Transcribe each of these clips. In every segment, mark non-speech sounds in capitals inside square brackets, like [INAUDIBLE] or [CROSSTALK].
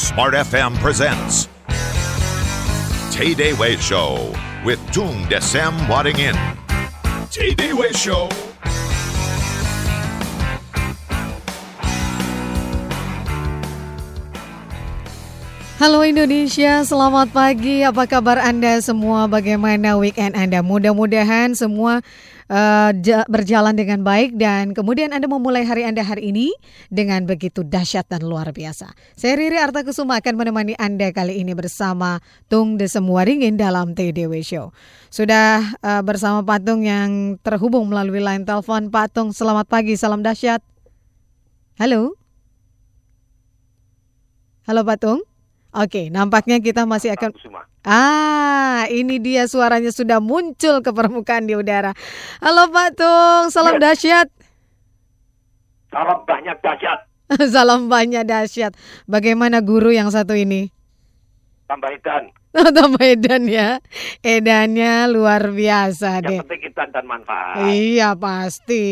Smart FM presents Tay Day Way Show with Tung Desem Wadding In. Tay Day Way Show. Halo Indonesia, selamat pagi. Apa kabar Anda semua? Bagaimana weekend Anda? Mudah-mudahan semua uh, berjalan dengan baik dan kemudian Anda memulai hari Anda hari ini dengan begitu dahsyat dan luar biasa. Saya Riri Arta Kusuma akan menemani Anda kali ini bersama Tung De Semua Ringin dalam TDW Show. Sudah uh, bersama Patung yang terhubung melalui line telepon. Patung, selamat pagi, salam dahsyat. Halo. Halo Patung. Oke, nampaknya kita masih akan Ah, ini dia suaranya sudah muncul ke permukaan di udara. Halo Pak Tung, salam yes. dahsyat. Salam banyak dahsyat. [LAUGHS] salam banyak dahsyat. Bagaimana guru yang satu ini? Tambah edan. [LAUGHS] tambah edan ya. Edannya luar biasa yang deh. Yang penting dan manfaat. Iya pasti.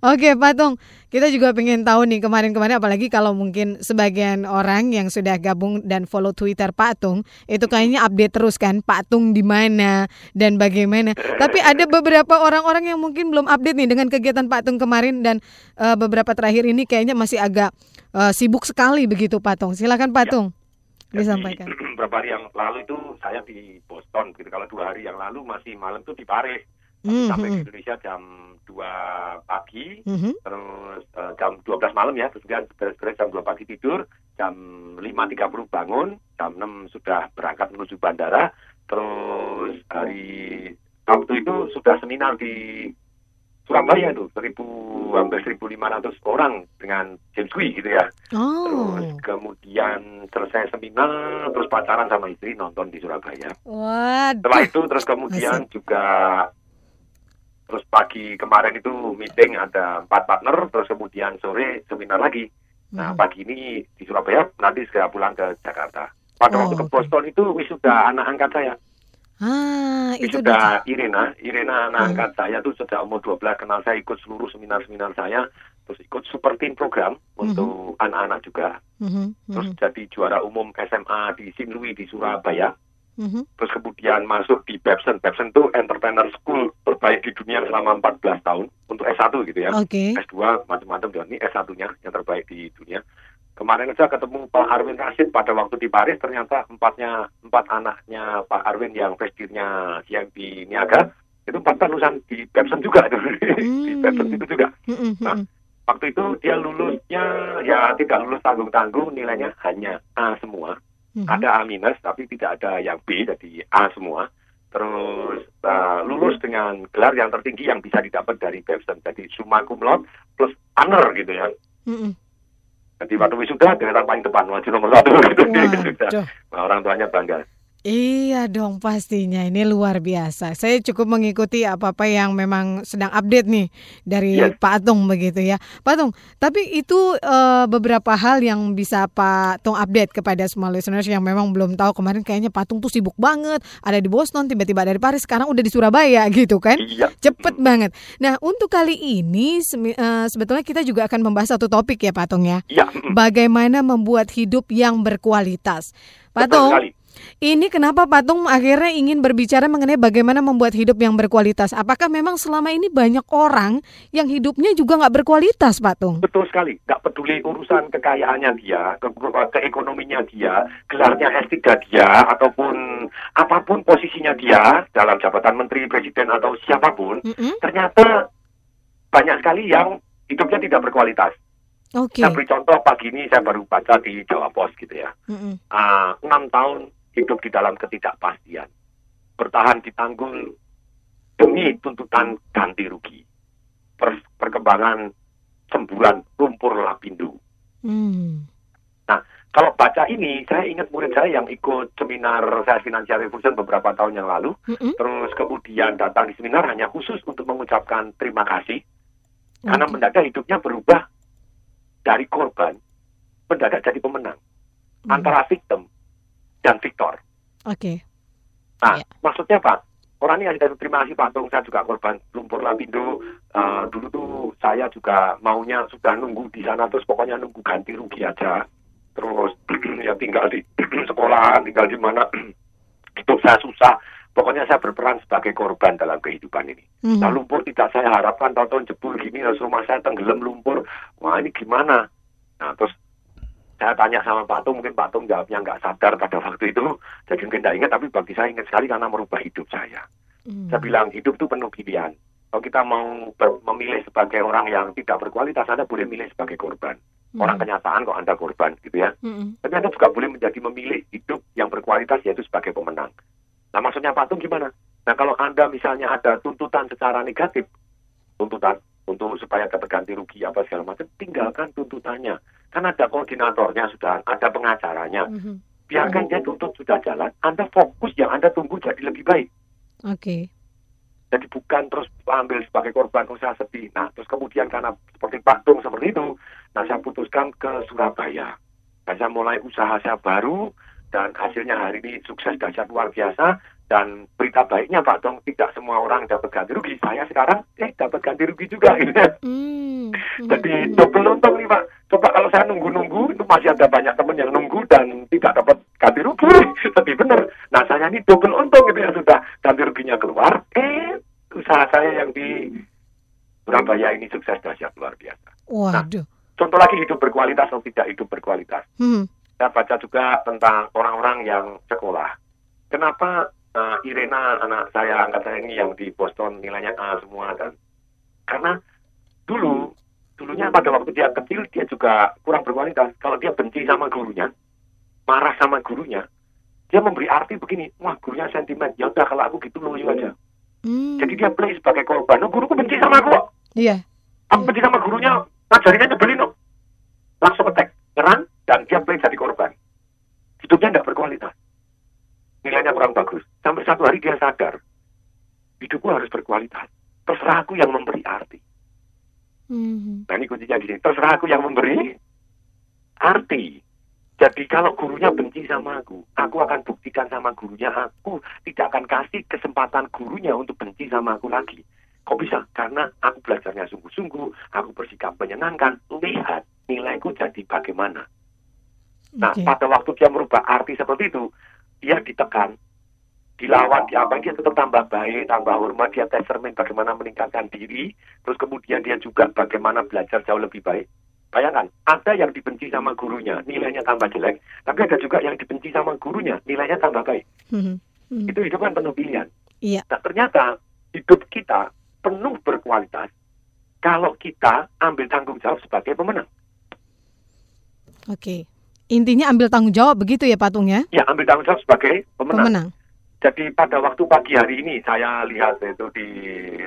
Oke Pak Tung, kita juga pengen tahu nih kemarin-kemarin apalagi kalau mungkin sebagian orang yang sudah gabung dan follow Twitter Pak Tung, itu kayaknya update terus kan Pak Tung di mana dan bagaimana. Tapi ada beberapa orang-orang yang mungkin belum update nih dengan kegiatan Pak Tung kemarin dan uh, beberapa terakhir ini kayaknya masih agak uh, sibuk sekali begitu Pak Tung. Silakan Pak ya. Tung. Disampaikan. [CLEARS THROAT] Beberapa hari yang lalu itu saya di Boston gitu. Kalau dua hari yang lalu masih malam itu di Paris. Mm -hmm. Sampai di Indonesia jam 2 pagi, mm -hmm. terus uh, jam 12 malam ya, terus kemudian beres-beres jam 2 pagi tidur, jam 5.30 bangun, jam 6 sudah berangkat menuju bandara, terus hari waktu itu sudah seminar di Surabaya itu seribu hampir seribu lima ratus orang dengan James Kui gitu ya. Oh. Terus kemudian selesai seminar terus pacaran sama istri nonton di Surabaya. Waduh. Setelah itu terus kemudian Masih. juga Terus pagi kemarin itu meeting ada empat partner, terus kemudian sore seminar lagi. Nah hmm. pagi ini di Surabaya, nanti segera pulang ke Jakarta. Pada oh, waktu ke Boston itu wisuda anak angkat saya. Ah, itu wisuda Irena, Irena anak hmm. angkat saya tuh sejak umur 12 kenal saya ikut seluruh seminar-seminar saya, terus ikut super team program hmm. untuk anak-anak juga. Hmm. Terus jadi juara umum SMA di. Louis di Surabaya. Mm-hmm. Terus kemudian masuk di Babson. Babson itu entrepreneur school terbaik di dunia selama 14 tahun untuk S1 gitu ya. Okay. S2 macam-macam ini S1-nya yang terbaik di dunia. Kemarin aja ketemu Pak Arwin Rashid pada waktu di Paris ternyata empatnya empat anaknya Pak Arwin yang presidirnya CMP Niaga itu empat lulusan di Babson juga itu [LAUGHS] di Babson itu juga. Mm-hmm. Nah, waktu itu dia lulusnya ya tidak lulus tanggung-tanggung nilainya hanya A semua hmm Ada A minus tapi tidak ada yang B jadi A semua. Terus uh, lulus dengan gelar yang tertinggi yang bisa didapat dari Babson. Jadi summa cum laude plus honor gitu ya. Mm-hmm. Jadi waktu wisuda dengan paling depan wajib nomor satu gitu. Nah, orang tuanya bangga. Iya dong pastinya ini luar biasa. Saya cukup mengikuti apa-apa yang memang sedang update nih dari yes. Pak Atung begitu ya. Pak Atung, tapi itu uh, beberapa hal yang bisa Pak Tung update kepada semua listeners yang memang belum tahu kemarin kayaknya Pak Tung tuh sibuk banget. Ada di Boston, tiba-tiba dari Paris, sekarang udah di Surabaya gitu kan. Iya. Cepet banget. Nah untuk kali ini uh, sebetulnya kita juga akan membahas satu topik ya Pak Tung ya. Iya. Bagaimana membuat hidup yang berkualitas. Pak Tung. Ini kenapa Patung akhirnya ingin berbicara mengenai bagaimana membuat hidup yang berkualitas? Apakah memang selama ini banyak orang yang hidupnya juga nggak berkualitas, Patung? Betul sekali. Nggak peduli urusan kekayaannya dia, ke keekonominya dia, gelarnya S3 dia, ataupun apa pun posisinya dia dalam jabatan menteri, presiden, atau siapa pun, mm -hmm. ternyata banyak sekali yang hidupnya tidak berkualitas. Okay. Saya beri contoh pagi ini saya baru baca di Jawa Pos gitu ya. Mm -hmm. uh, tahun hidup di dalam ketidakpastian, bertahan di tanggul demi tuntutan ganti rugi, per perkembangan semburan lumpur lapindo. Hmm. Nah, kalau baca ini, saya ingat murid saya yang ikut seminar saya Financial Revolution beberapa tahun yang lalu, -hmm. terus kemudian datang di seminar hanya khusus untuk mengucapkan terima kasih, okay. karena mendadak hidupnya berubah dari korban, mendadak jadi pemenang. Hmm. Antara victim dan Victor. Oke. Okay. Nah, yeah. maksudnya Pak, orang ini ada terima kasih Pak Tung, saya juga korban lumpur lapindo. Uh, dulu tuh saya juga maunya sudah nunggu di sana terus pokoknya nunggu ganti rugi aja. Terus [CLEARS THROAT] ya tinggal di [CLEARS THROAT] sekolah, tinggal di mana [CLEARS THROAT] hidup saya susah. Pokoknya saya berperan sebagai korban dalam kehidupan ini. Mhm. Nah lumpur tidak saya harapkan tahun-tahun jebul gini, terus rumah saya tenggelam lumpur. Wah ini gimana? Nah terus saya tanya sama Pak Tung, mungkin Pak Tung jawabnya nggak sadar pada waktu itu. Jadi mungkin nggak ingat, tapi bagi saya ingat sekali karena merubah hidup saya. Mhm. Saya bilang hidup itu penuh pilihan. Kalau kita mau memilih sebagai orang yang tidak berkualitas, Anda boleh milih sebagai korban. Orang Mhm. kenyataan kok Anda korban gitu ya. Mhm. Tapi Anda juga boleh menjadi memilih hidup yang berkualitas yaitu sebagai pemenang. Nah maksudnya Pak Tung gimana? Nah kalau Anda misalnya ada tuntutan secara negatif, tuntutan untuk supaya dapat ganti rugi apa segala macam, tinggalkan tuntutannya. Kan ada koordinatornya sudah, ada pengacaranya. Mhm. Biarkan dia tuntut sudah jalan, Anda fokus yang Anda tunggu jadi lebih baik. Oke. Jadi bukan terus ambil sebagai korban usaha sedih. Nah, terus kemudian karena seperti Pak Tung seperti itu, nah saya putuskan ke Surabaya. Dan saya mulai usaha saya baru dan hasilnya hari ini sukses dahsyat luar biasa. Dan berita baiknya Pak Tung, tidak semua orang dapat ganti rugi. Saya sekarang eh dapat ganti rugi juga. Gitu. Hmm. [LAUGHS] Jadi double untung nih Pak. Coba kalau saya nunggu-nunggu, itu masih ada banyak teman yang nunggu dan tidak dapat ganti rugi. [LAUGHS] Sedih bener. Nah saya ini double untung gitu ya sudah ganti ruginya keluar. Eh usaha saya yang di Surabaya ini sukses dahsyat luar biasa. Waduh. Contoh lagi hidup berkualitas atau tidak hidup berkualitas. Hmm. Saya baca juga tentang orang-orang yang sekolah. Kenapa eh, Irena anak saya angkat saya ini yang di Boston nilainya A semua dan karena dulu dulunya pada waktu dia kecil dia juga kurang berkualitas. Kalau dia benci sama gurunya, marah sama gurunya, dia memberi arti begini, wah gurunya sentimen, ya udah kalau aku gitu loyo aja. Hmm. Jadi dia play sebagai korban. Oh, guruku benci sama aku. Iya. Aku benci sama gurunya, ngajarinya nyebelin kok. Langsung attack, nyerang, dan dia play jadi korban. Hidupnya tidak berkualitas. Nilainya kurang bagus. Sampai satu hari dia sadar, hidupku harus berkualitas. Terserah aku yang memberi arti. Mhm. Nah ini kuncinya di sini. Terserah aku yang memberi arti. Jadi kalau gurunya benci sama aku, aku akan buktikan sama gurunya aku tidak akan kasih kesempatan gurunya untuk benci sama aku lagi. Kok bisa? Karena aku belajarnya sungguh-sungguh, aku bersikap menyenangkan, lihat nilaiku jadi bagaimana. Nah, Oke. pada waktu dia merubah arti seperti itu, dia ditekan, dilawan, diapa, dia tetap tambah baik, tambah hormat, dia tes cermin bagaimana meningkatkan diri, terus kemudian dia juga bagaimana belajar jauh lebih baik. Bayangkan, ada yang dibenci sama gurunya, nilainya tambah jelek, tapi ada juga yang dibenci sama gurunya, nilainya tambah baik. Mhm. Itu hidup kan penuh pilihan. Iya. Nah, ternyata hidup kita penuh berkualitas kalau kita ambil tanggung jawab sebagai pemenang. Oke. Intinya ambil tanggung jawab begitu ya Patung ya? Ya, ambil tanggung jawab sebagai pemenang. Pemenang. Jadi pada waktu pagi hari ini saya lihat itu di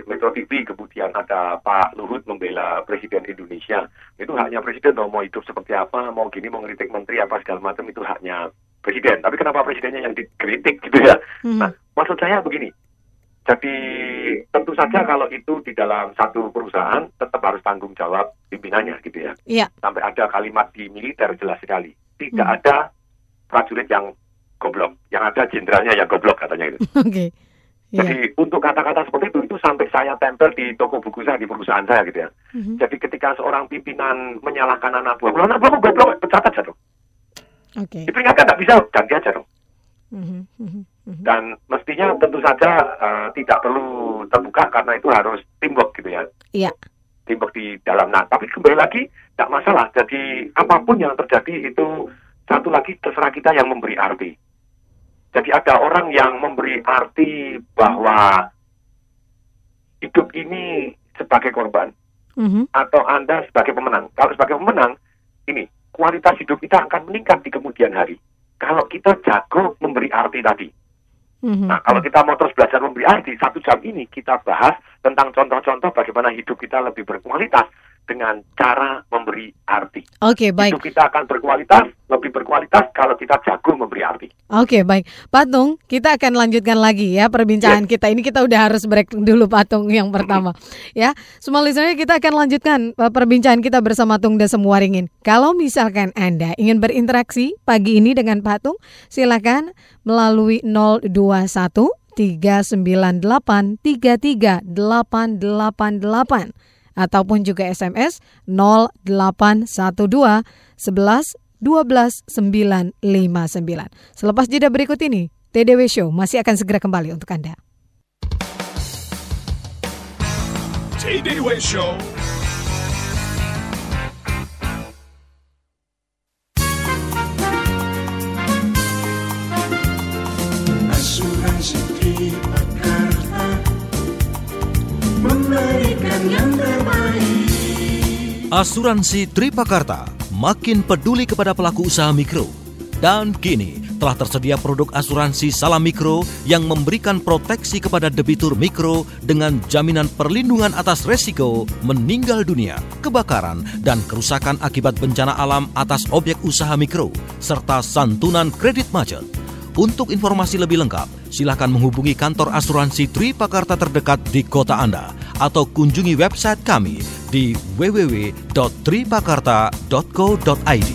Metro TV kemudian ada Pak Luhut membela Presiden Indonesia. Itu haknya Presiden dong, mau hidup seperti apa, mau gini, mau ngeritik menteri apa segala macam itu haknya Presiden. Tapi kenapa Presidennya yang dikritik gitu ya? Mhm. Nah, maksud saya begini. Jadi tentu saja kalau itu di dalam satu perusahaan tetap harus tanggung jawab pimpinannya gitu ya. Iya. Sampai ada kalimat di militer jelas sekali. Tidak Hmm. ada prajurit yang goblok. Yang ada jenderalnya yang goblok katanya itu. [LAUGHS] Oke. Iya. Jadi untuk kata-kata seperti itu itu sampai saya tempel di toko buku saya di perusahaan saya gitu ya. Mhm. Jadi ketika seorang pimpinan menyalahkan anak buah, "Kalau anak buahmu goblok, pecat aja dong. Oke. Diperingatkan nggak bisa, ganti aja dong. Mhm. Mhm. Mhm. Dan mestinya tentu saja eh, tidak perlu terbuka karena itu harus teamwork gitu ya. Iya. Teamwork di dalam. Nah, tapi kembali lagi tidak masalah. Jadi apa pun yang terjadi itu satu lagi terserah kita yang memberi arti. Jadi ada orang yang memberi arti bahwa hidup ini sebagai korban Mhm. atau Anda sebagai pemenang. Kalau sebagai pemenang, ini kualitas hidup kita akan meningkat di kemudian hari. Kalau kita jago memberi arti tadi. Mhm. Nah, kalau kita mau terus belajar memberi arti, satu jam ini kita bahas tentang contoh-contoh bagaimana hidup kita lebih berkualitas dengan cara memberi arti. Oke, baik. Hidup kita akan berkualitas, lebih berkualitas kalau kita jago memberi arti. Oke, baik. Patung, kita akan lanjutkan lagi ya perbincangan kita. Ini kita udah harus break dulu Patung yang pertama. ya, semua listener kita akan lanjutkan uh, perbincangan kita bersama Tung Desem Waringin. Kalau misalkan Anda ingin berinteraksi pagi ini dengan Patung, silakan melalui 021 398 33888 ataupun juga SMS 0812 11 12959. Selepas jeda berikut ini, TDW Show masih akan segera kembali untuk Anda. TDW Show. Asuransi Tripakarta memberikan yang. Asuransi Tripakarta makin peduli kepada pelaku usaha mikro. Dan kini telah tersedia produk asuransi salam mikro yang memberikan proteksi kepada debitur mikro dengan jaminan perlindungan atas resiko meninggal dunia, kebakaran, dan kerusakan akibat bencana alam atas objek usaha mikro, serta santunan kredit macet. Untuk informasi lebih lengkap, silakan menghubungi kantor asuransi Tripakarta terdekat di kota Anda atau kunjungi website kami di www.tripakarta.co.id.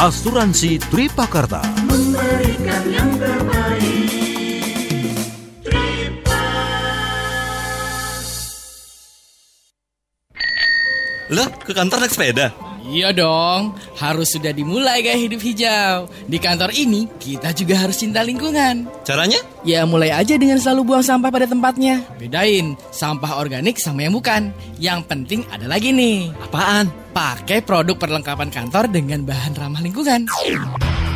Asuransi Tripakarta. Memberikan yang terbaik. Lah, ke kantor naik sepeda? Iya dong, harus sudah dimulai gaya hidup hijau. Di kantor ini, kita juga harus cinta lingkungan. Caranya? Ya mulai aja dengan selalu buang sampah pada tempatnya. Bedain, sampah organik sama yang bukan. Yang penting ada lagi nih. Apaan? Pakai produk perlengkapan kantor dengan bahan ramah lingkungan.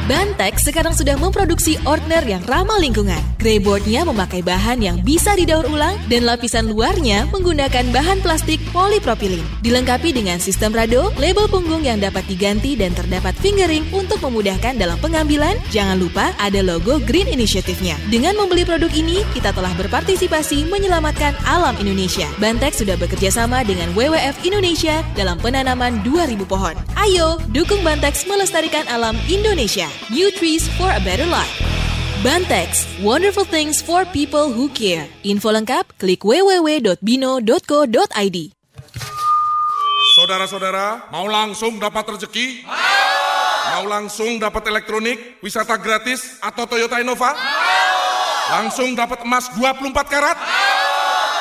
Bantex sekarang sudah memproduksi ordner yang ramah lingkungan. Greyboardnya memakai bahan yang bisa didaur ulang dan lapisan luarnya menggunakan bahan plastik polipropilin. Dilengkapi dengan sistem rado, label punggung yang dapat diganti dan terdapat fingering untuk memudahkan dalam pengambilan. Jangan lupa ada logo Green Initiative-nya. Dengan membeli produk ini, kita telah berpartisipasi menyelamatkan alam Indonesia. Bantex sudah bekerja sama dengan WWF Indonesia dalam penanaman 2000 pohon. Ayo, dukung Bantex melestarikan alam Indonesia. New Trees for a Better Life. Bantex, wonderful things for people who care. Info lengkap, klik www.bino.co.id. Saudara-saudara, mau langsung dapat rezeki? Mau langsung dapat elektronik, wisata gratis, atau Toyota Innova? Langsung dapat emas 24 karat?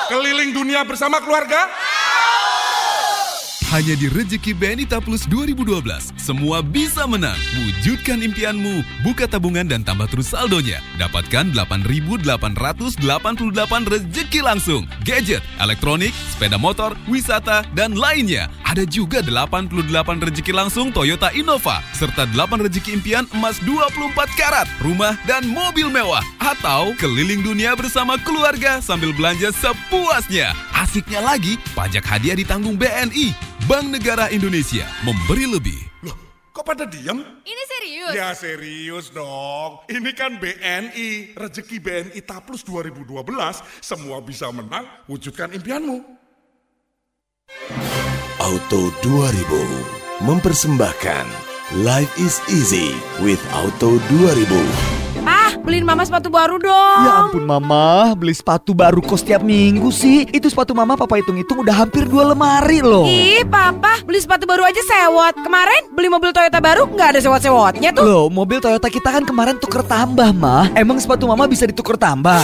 Keliling dunia bersama keluarga? Hanya di Rezeki BNI Plus 2012, semua bisa menang. Wujudkan impianmu, buka tabungan dan tambah terus saldonya. Dapatkan 8.888 rezeki langsung. Gadget, elektronik, sepeda motor, wisata, dan lainnya. Ada juga 88 rezeki langsung Toyota Innova, serta 8 rezeki impian emas 24 karat, rumah, dan mobil mewah. Atau keliling dunia bersama keluarga sambil belanja sepuasnya. Asiknya lagi, pajak hadiah ditanggung BNI. Bank Negara Indonesia memberi lebih. Loh, kok pada diam? Ini serius? Ya serius dong. Ini kan BNI, rezeki BNI Taplus 2012. Semua bisa menang, wujudkan impianmu. Auto 2000 mempersembahkan Life is easy with Auto 2000. Ah, beliin mama sepatu baru dong. Ya ampun mama, beli sepatu baru kok setiap minggu sih. Itu sepatu mama papa hitung-hitung udah hampir dua lemari loh. Ih, papa, beli sepatu baru aja sewot. Kemarin beli mobil Toyota baru nggak ada sewot-sewotnya tuh. Loh, mobil Toyota kita kan kemarin tuker tambah mah. Emang sepatu mama bisa dituker tambah?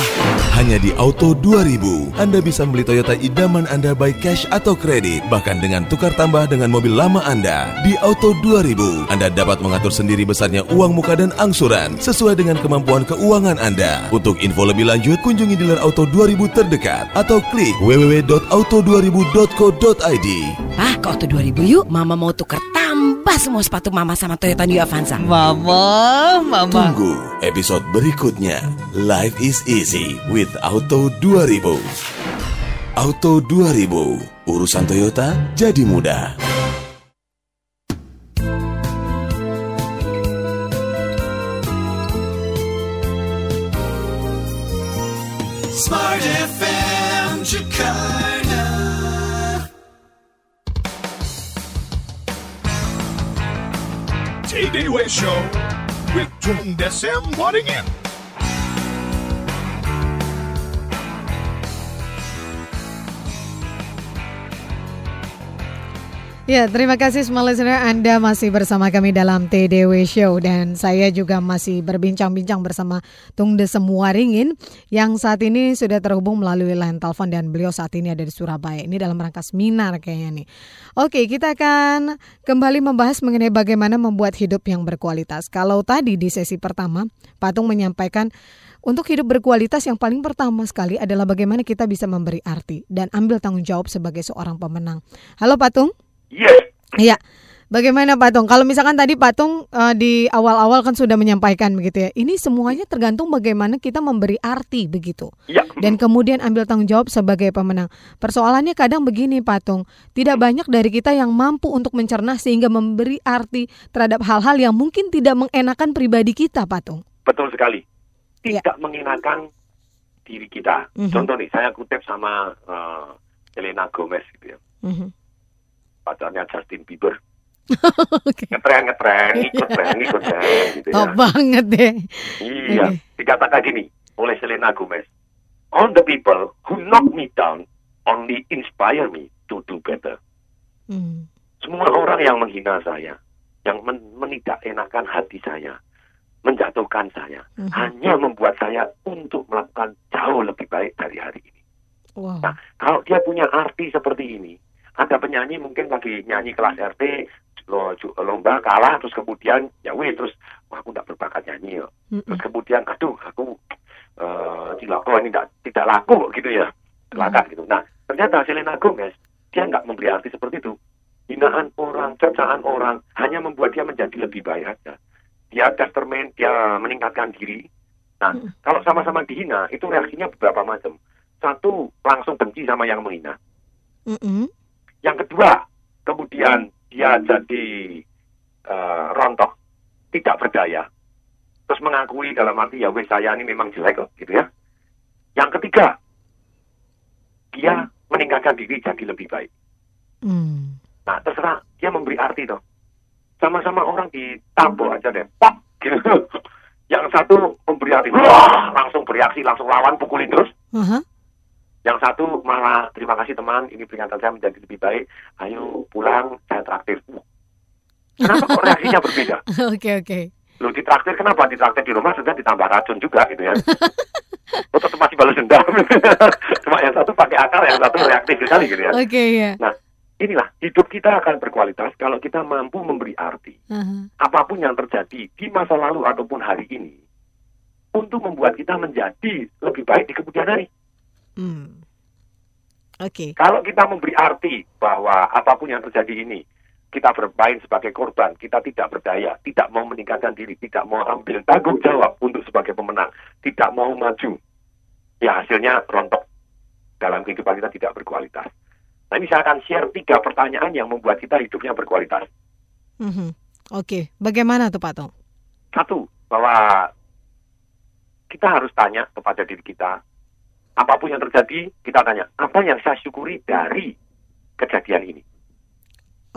Hanya di Auto 2000, Anda bisa membeli Toyota idaman Anda by cash atau kredit. Bahkan dengan tukar tambah dengan mobil lama Anda. Di Auto 2000, Anda dapat mengatur sendiri besarnya uang muka dan angsuran sesuai dengan kemampuan keuangan Anda. Untuk info lebih lanjut, kunjungi dealer Auto 2000 terdekat atau klik www.auto2000.co.id. Ah, ke Auto 2000 yuk. Mama mau tuker tambah semua sepatu mama sama Toyota New Avanza. Mama, mama. Tunggu episode berikutnya. Life is easy with Auto 2000. Auto 2000, urusan Toyota jadi mudah. Smart FM Jakarta. TDW Show with Tung Desem Waddingen. Ya, terima kasih semua listener Anda masih bersama kami dalam TDW Show dan saya juga masih berbincang-bincang bersama Tung Desem Waringin yang saat ini sudah terhubung melalui line telepon dan beliau saat ini ada di Surabaya. Ini dalam rangka seminar kayaknya nih. Oke, kita akan kembali membahas mengenai bagaimana membuat hidup yang berkualitas. Kalau tadi di sesi pertama, Patung menyampaikan untuk hidup berkualitas yang paling pertama sekali adalah bagaimana kita bisa memberi arti dan ambil tanggung jawab sebagai seorang pemenang. Halo Patung. Yes. Iya. Bagaimana Patung? Kalau misalkan tadi Patung uh, di awal-awal kan sudah menyampaikan begitu ya. Ini semuanya tergantung bagaimana kita memberi arti begitu. Iya. Dan kemudian ambil tanggung jawab sebagai pemenang. Persoalannya kadang begini Patung, tidak banyak dari kita yang mampu untuk mencerna sehingga memberi arti terhadap hal-hal yang mungkin tidak mengenakan pribadi kita Patung. Betul sekali. Tidak mengenakan diri kita. Mhm. Contoh nih, saya kutip sama uh, Selena Gomez gitu ya. Mhm. Pacarnya Justin Bieber. [LAUGHS] Ngetren, ngetren, ikut tren, ikut tren gitu ya. Banget deh. Iya, dikatakan gini oleh Selena Gomez. All the people who knock me down only inspire me to do better. Hmm. Semua orang yang menghina saya, yang men menidak enakan hati saya, menjatuhkan saya, Mhm. hanya membuat saya untuk melakukan jauh lebih baik dari hari ini. Wow. Nah, kalau dia punya arti seperti ini, ada penyanyi mungkin lagi nyanyi kelas RT, lomba kalah, terus kemudian ya wih, terus wah aku tidak berbakat nyanyi ya. Terus kemudian, aduh, aku eh cilaka ini tidak tidak laku gitu ya, celaka gitu. Nah, ternyata Selena Gomez dia nggak memberi arti seperti itu. Hinaan orang, cercaan orang hanya membuat dia menjadi lebih baik aja. Dia testament, dia meningkatkan diri. Nah, kalau sama-sama dihina, itu reaksinya beberapa macam. Satu, langsung benci sama yang menghina. Mm-mm. Yang kedua, kemudian dia jadi eh, rontok, tidak berdaya. Terus mengakui dalam arti ya wes saya ini memang jelek kok gitu ya. Yang ketiga, dia meningkatkan diri jadi lebih baik. Hmm. Nah, terserah dia memberi arti toh. Sama-sama orang ditabok aja deh, pak gitu. [LAUGHS] Yang satu memberi arti, wah, langsung bereaksi, langsung lawan, pukulin terus. Aha. Yang satu malah terima kasih teman, ini peringatan saya menjadi lebih baik. Ayo pulang, saya traktir. Kenapa kok reaksinya berbeda? [LAUGHS] Oke oke. Loh ditraktir kenapa? Ditraktir di rumah sudah ditambah racun juga gitu ya. [LAUGHS] Oh, tetap masih balas dendam. [LAUGHS] Cuma yang satu pakai akal, yang satu reaktif sekali gitu ya. Oke ya. Nah, inilah hidup kita akan berkualitas kalau kita mampu memberi arti Aha. apa pun yang terjadi di masa lalu ataupun hari ini untuk membuat kita menjadi lebih baik di kemudian hari. Hmm. Oke. Kalau kita memberi arti bahwa apa pun yang terjadi ini, kita bermain sebagai korban, kita tidak berdaya, tidak mau meningkatkan diri, tidak mau ambil tanggung jawab untuk sebagai pemenang, tidak mau maju, ya hasilnya rontok dalam kehidupan kita tidak berkualitas. Nah ini saya akan share tiga pertanyaan yang membuat kita hidupnya berkualitas. Mhm. Oke. Bagaimana tuh Pak Tong? Satu, bahwa kita harus tanya kepada diri kita, apa pun yang terjadi, kita tanya, apa yang saya syukuri dari kejadian ini?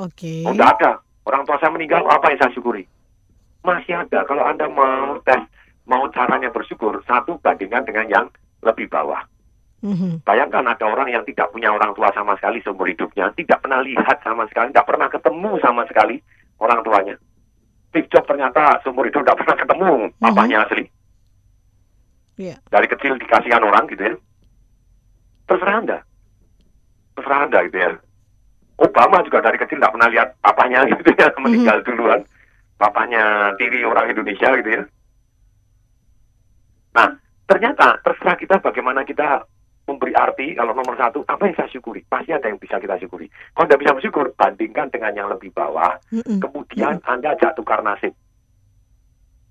Oke. Oh, enggak ada. Orang tua saya meninggal, apa yang saya syukuri? Masih ada. Kalau Anda mau tes, mau caranya bersyukur, satu bandingkan dengan yang lebih bawah. Mhm. Bayangkan ada orang yang tidak punya orang tua sama sekali seumur hidupnya, tidak pernah lihat sama sekali, tidak pernah ketemu sama sekali orang tuanya. Steve Jobs ternyata seumur hidup tidak pernah ketemu papanya asli. Iya. Dari kecil dikasihkan orang gitu ya. Terserah Anda. Terserah Anda gitu ya. Obama juga dari kecil tidak pernah lihat papanya [LAUGHS] gitu ya, meninggal duluan. Papanya tiri orang Indonesia gitu ya. Nah, ternyata terserah kita bagaimana kita memberi arti kalau nomor satu apa yang saya syukuri pasti ada yang bisa kita syukuri kalau tidak bisa bersyukur bandingkan dengan yang lebih bawah Mm-mm. kemudian anda ajak tukar nasib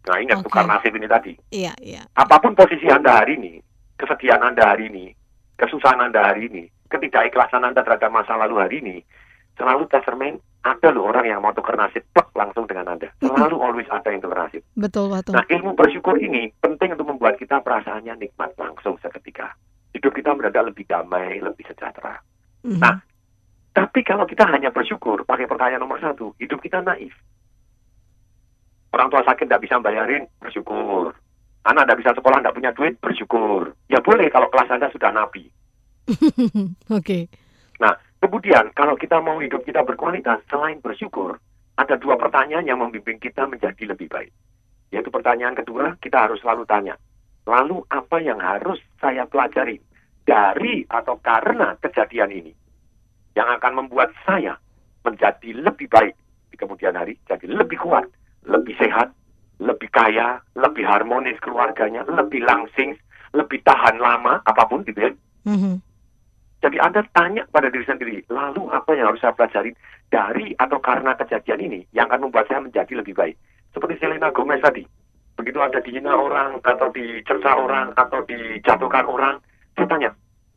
nah ingat Oke. tukar nasib ini tadi Iya iya. apa pun posisi anda hari ini kesedihan anda hari ini kesusahan anda hari ini ketidakikhlasan anda terhadap masa lalu hari ini selalu tercermin ada loh orang yang mau tukar nasib plek, langsung dengan anda selalu always ada yang tukar nasib Betul Tong. Nah, ilmu bersyukur ini penting untuk membuat kita perasaannya nikmat langsung seketika. Hidup kita mendadak lebih damai, lebih sejahtera. Mhm. Nah, tapi kalau kita hanya bersyukur, pakai pertanyaan nomor satu, hidup kita naif. Orang tua sakit tidak bisa bayarin, bersyukur. Anak tidak bisa sekolah, tidak punya duit, bersyukur. Ya boleh kalau kelas Anda sudah nabi. [LAUGHS] Oke. Nah, kemudian kalau kita mau hidup kita berkualitas, selain bersyukur, ada dua pertanyaan yang membimbing kita menjadi lebih baik. Yaitu pertanyaan kedua, kita harus selalu tanya, lalu apa yang harus saya pelajari dari atau karena kejadian ini yang akan membuat saya menjadi lebih baik di kemudian hari, jadi lebih kuat, lebih sehat, lebih kaya, lebih harmonis keluarganya, lebih langsing, lebih tahan lama, apa pun gitu ya. Mhm. Jadi Anda tanya pada diri sendiri, lalu apa yang harus saya pelajari dari atau karena kejadian ini yang akan membuat saya menjadi lebih baik. Seperti Selena Gomez tadi, begitu ada dihina orang atau dicerca orang atau dijatuhkan orang, saya tanya,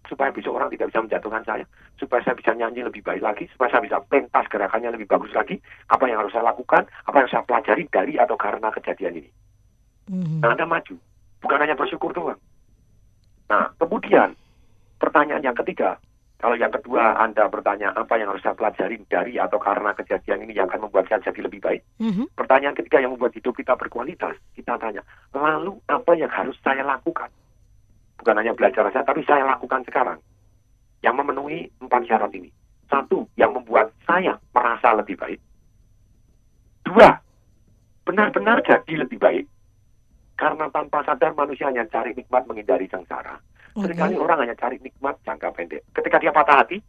supaya besok orang tidak bisa menjatuhkan saya, supaya saya bisa nyanyi lebih baik lagi, supaya saya bisa pentas gerakannya lebih bagus lagi, apa yang harus saya lakukan, apa yang saya pelajari dari atau karena kejadian ini. Mhm. Nah, Anda maju, bukan hanya bersyukur doang. Nah, kemudian pertanyaan yang ketiga, kalau yang kedua Anda bertanya apa yang harus saya pelajari dari atau karena kejadian ini yang akan membuat saya jadi lebih baik. Mhm. Pertanyaan ketiga yang membuat hidup kita berkualitas, kita tanya, lalu apa yang harus saya lakukan? Bukan hanya belajar saja, tapi saya lakukan sekarang. Yang memenuhi empat syarat ini. Satu, yang membuat saya merasa lebih baik. Dua, benar-benar jadi lebih baik. Karena tanpa sadar manusia hanya cari nikmat menghindari sengsara. Seringkali orang hanya cari nikmat jangka pendek. Ketika dia patah hati,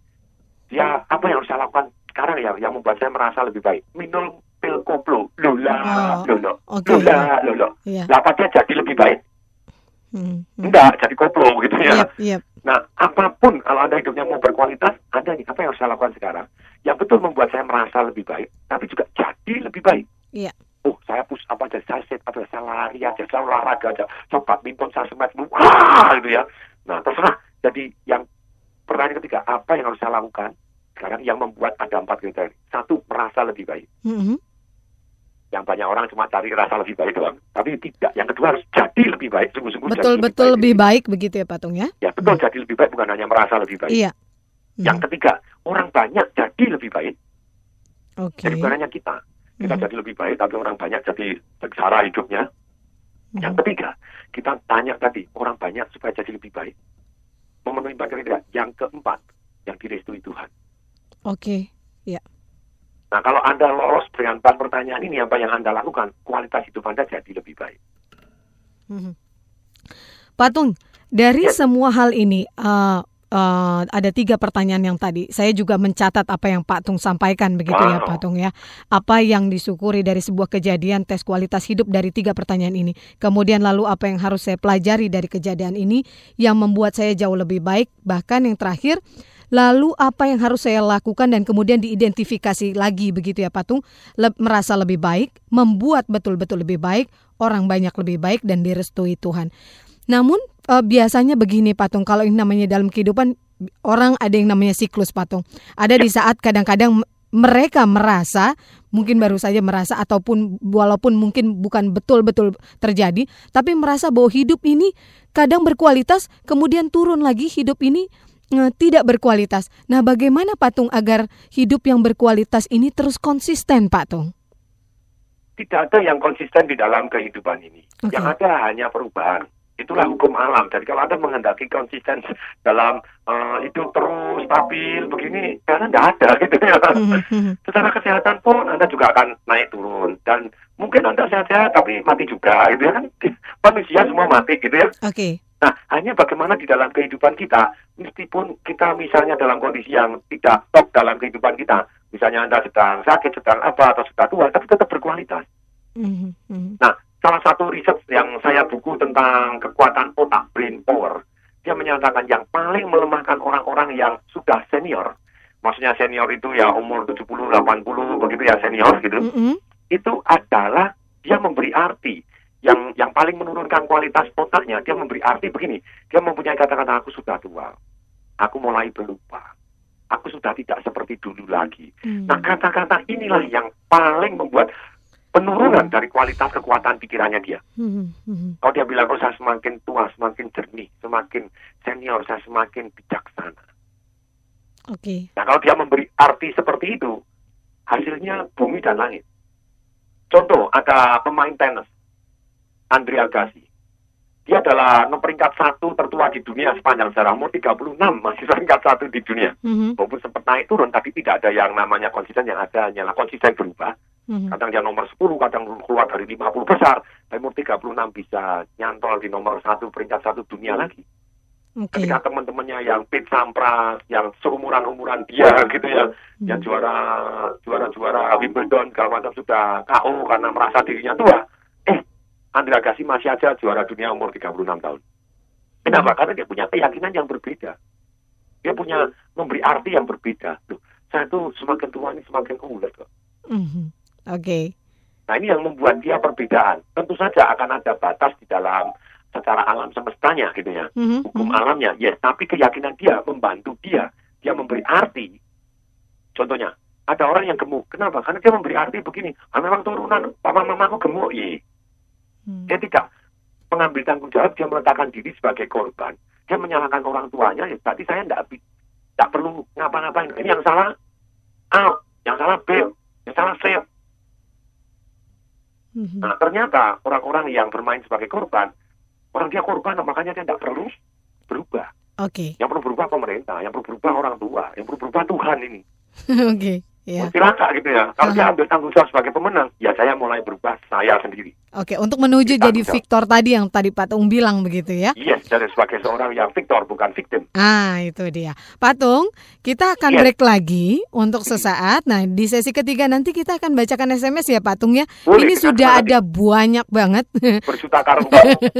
dia apa yang harus saya lakukan sekarang ya yang membuat saya merasa lebih baik? Minum pil koplo. Lola, Oh, lolo. oke. Lola, lolo. Lah dia jadi lebih baik? Mhm. Enggak, jadi koplo gitu ya. Yep, yep. Nah, apa pun kalau Anda hidupnya mau berkualitas, Anda nih apa yang harus saya lakukan sekarang? Yang betul membuat saya merasa lebih baik, tapi juga jadi lebih baik. Iya. Oh, saya push apa aja, saya sit apa saya lari aja, saya olahraga aja, saya badminton, saya semet, wah gitu ya. Nah, terserah. Jadi yang pertanyaan ketiga, apa yang harus saya lakukan? Sekarang yang membuat ada empat kriteria. Satu, merasa lebih baik. Mhm. Yang banyak orang cuma cari rasa lebih baik doang. Tapi tidak. Yang kedua harus jadi lebih baik. Sungguh-sungguh jadi Betul-betul lebih baik begitu ya Patung ya? Ya betul jadi lebih baik bukan hanya merasa lebih baik. Iya. Yang ketiga orang banyak jadi lebih baik. Oke. Jadi bukan hanya kita. Kita Mhm. jadi lebih baik tapi orang banyak jadi sengsara hidupnya. Yang ketiga kita tanya tadi orang banyak supaya jadi lebih baik. Memenuhi kriteria. Yang keempat yang direstui Tuhan. Oke. Ya. Nah kalau Anda lolos dengan empat pertanyaan ini apa yang Anda lakukan kualitas hidup Anda jadi lebih baik. Mhm. Patung, dari semua hal ini eh, eh, ada tiga pertanyaan yang tadi. Saya juga mencatat apa yang Pak Tung sampaikan begitu ya Wow. Pak Tung ya. Apa yang disyukuri dari sebuah kejadian tes kualitas hidup dari tiga pertanyaan ini. Kemudian lalu apa yang harus saya pelajari dari kejadian ini yang membuat saya jauh lebih baik. Bahkan yang terakhir Lalu apa yang harus saya lakukan dan kemudian diidentifikasi lagi begitu ya Patung Le- merasa lebih baik, membuat betul-betul lebih baik, orang banyak lebih baik dan direstui Tuhan. Namun eh, biasanya begini Patung kalau ini namanya dalam kehidupan orang ada yang namanya siklus Patung. Ada di saat kadang-kadang mereka merasa mungkin baru saja merasa ataupun walaupun mungkin bukan betul-betul terjadi tapi merasa bahwa hidup ini kadang berkualitas kemudian turun lagi hidup ini tidak berkualitas. Nah, bagaimana Patung agar hidup yang berkualitas ini terus konsisten, Pak Tung? Tidak ada yang konsisten di dalam kehidupan ini. Oke. Yang ada hanya perubahan. Itulah hukum alam. Jadi kalau Anda menghendaki konsisten dalam eh, hidup terus stabil begini, karena tidak ada [LAUGHS] gitu ya. Secara kesehatan pun Anda juga akan naik turun dan mungkin Anda sehat-sehat tapi mati juga gitu ya kan. [LAUGHS] Manusia semua mati gitu ya. Oke. Nah, hanya bagaimana di dalam kehidupan kita, meskipun kita misalnya dalam kondisi yang tidak top dalam kehidupan kita, misalnya Anda sedang sakit, sedang apa, atau sudah tua, tapi tetap berkualitas. Nah, salah satu riset yang saya buku tentang kekuatan otak, brain power, dia menyatakan yang paling melemahkan orang-orang yang sudah senior, maksudnya senior itu ya umur 70, 80, begitu ya senior gitu, itu adalah dia memberi arti yang yang paling menurunkan kualitas otaknya dia memberi arti begini. Dia mempunyai kata-kata aku sudah tua. Aku mulai berlupa aku sudah tidak seperti dulu lagi. Nah kata-kata inilah yang paling membuat penurunan dari kualitas kekuatan pikirannya dia. Kalau dia bilang oh saya semakin tua semakin jernih semakin senior saya semakin bijaksana. Oke. Nah kalau dia memberi arti seperti itu, hasilnya bumi dan langit. Contoh, ada pemain tenis, Andre Agassi. dia adalah nomor peringkat satu tertua di dunia sepanjang sejarah umur 36 masih peringkat satu di dunia. Mhm. Walaupun sempat naik turun tapi tidak ada yang namanya konsisten yang ada hanyalah konsisten berubah. Mhm. Kadang dia nomor 10, kadang keluar dari 50 besar. Tapi umur 36 bisa nyantol di nomor satu peringkat satu dunia lagi. Oke. Ketika teman-temannya yang Pete Sampras, yang seumuran-umuran dia gitu ya, yang juara juara juara Wimbledon kalau macam sudah KO karena merasa dirinya tua. Eh, Andre Agassi masih aja juara dunia umur 36 tahun. Kenapa? Karena dia punya keyakinan yang berbeda. Dia punya memberi arti yang berbeda. Loh, saya tuh semakin tua ini semakin ulet kok. Mhm. Oke. Nah ini yang membuat dia perbedaan. Tentu saja akan ada batas di dalam secara alam semestanya gitu ya. Mhm. Hukum alamnya, yes. Tapi keyakinan dia membantu dia. Dia memberi arti. Contohnya, ada orang yang gemuk. Kenapa? Karena dia memberi arti begini. Ah, memang turunan papa mamaku gemuk. Iya. Dia tidak mengambil tanggung jawab. Dia meletakkan diri sebagai korban. Dia menyalahkan orang tuanya. Ya, berarti saya tidak tidak perlu ngapa-ngapain. Ini yang salah A, yang salah B, yang salah C. Mhm. Nah, ternyata orang-orang yang bermain sebagai korban, orang dia korban, makanya dia tidak perlu berubah. Oke. Yang perlu berubah pemerintah, yang perlu berubah orang tua, yang perlu berubah Tuhan ini. [LAUGHS] Oke. Ya. Silakan gitu ya. Kalau dia ambil tanggung jawab sebagai pemenang, ya saya mulai berubah saya sendiri. Oke, untuk menuju jadi Victor tadi yang tadi Pak Tung bilang begitu ya. Yes, jadi sebagai seorang yang victor bukan victim. Ah, itu dia. Patung, kita akan Yes. break lagi untuk sesaat. Nah, di sesi ketiga nanti kita akan bacakan SMS ya, Patung ya. Boleh, Ini sudah nanti. ada banyak banget. [LAUGHS] Berjuta karung.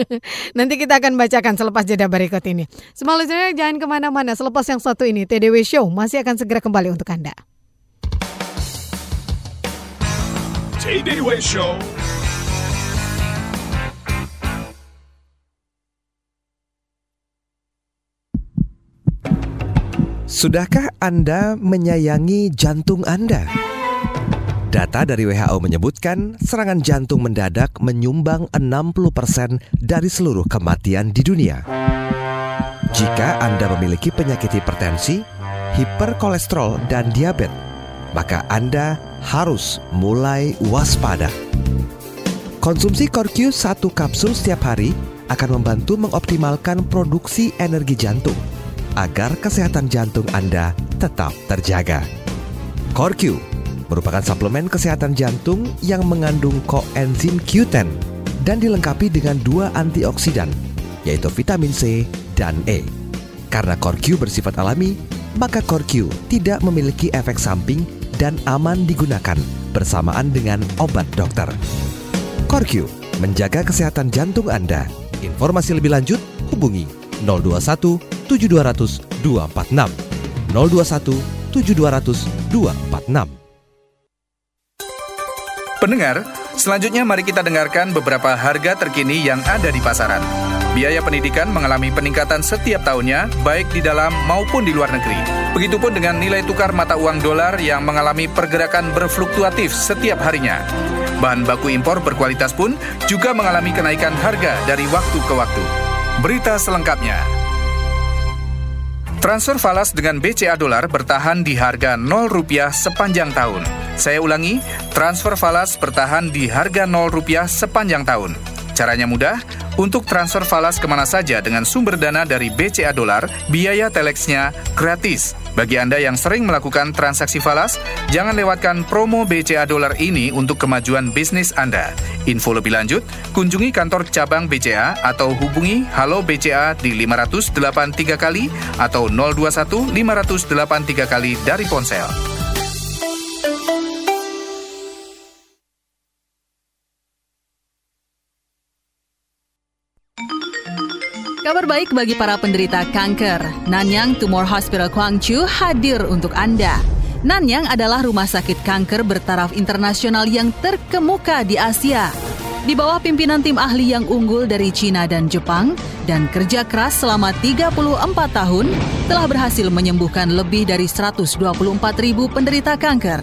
[LAUGHS] nanti kita akan bacakan selepas jeda berikut ini. Semua listener jangan ke mana-mana. Selepas yang satu ini, TDW Show masih akan segera kembali untuk Anda. TDW Show. Sudahkah Anda menyayangi jantung Anda? Data dari WHO menyebutkan serangan jantung mendadak menyumbang 60% dari seluruh kematian di dunia. Jika Anda memiliki penyakit hipertensi, hiperkolesterol, dan diabetes, maka Anda harus mulai waspada. Konsumsi Corq satu kapsul setiap hari akan membantu mengoptimalkan produksi energi jantung agar kesehatan jantung Anda tetap terjaga. Corq merupakan suplemen kesehatan jantung yang mengandung koenzim Q10 dan dilengkapi dengan dua antioksidan, yaitu vitamin C dan E. Karena Corq bersifat alami, maka Corq tidak memiliki efek samping dan aman digunakan bersamaan dengan obat dokter. Corq menjaga kesehatan jantung Anda. Informasi lebih lanjut hubungi 021 7200 246 021 7200 246 Pendengar, selanjutnya mari kita dengarkan beberapa harga terkini yang ada di pasaran. Biaya pendidikan mengalami peningkatan setiap tahunnya, baik di dalam maupun di luar negeri. Begitupun dengan nilai tukar mata uang dolar yang mengalami pergerakan berfluktuatif setiap harinya. Bahan baku impor berkualitas pun juga mengalami kenaikan harga dari waktu ke waktu. Berita selengkapnya. Transfer falas dengan BCA dolar bertahan di harga 0 rupiah sepanjang tahun. Saya ulangi, transfer falas bertahan di harga 0 rupiah sepanjang tahun. Caranya mudah, untuk transfer falas ke mana saja dengan sumber dana dari BCA dolar, biaya telexnya gratis. Bagi Anda yang sering melakukan transaksi falas, jangan lewatkan promo BCA dolar ini untuk kemajuan bisnis Anda. Info lebih lanjut, kunjungi kantor cabang BCA atau hubungi Halo BCA di 583 kali atau 021 583 kali dari ponsel. Baik bagi para penderita kanker. Nanyang Tumor Hospital Gwangju hadir untuk Anda. Nanyang adalah rumah sakit kanker bertaraf internasional yang terkemuka di Asia. Di bawah pimpinan tim ahli yang unggul dari Cina dan Jepang dan kerja keras selama 34 tahun telah berhasil menyembuhkan lebih dari 124 ribu penderita kanker.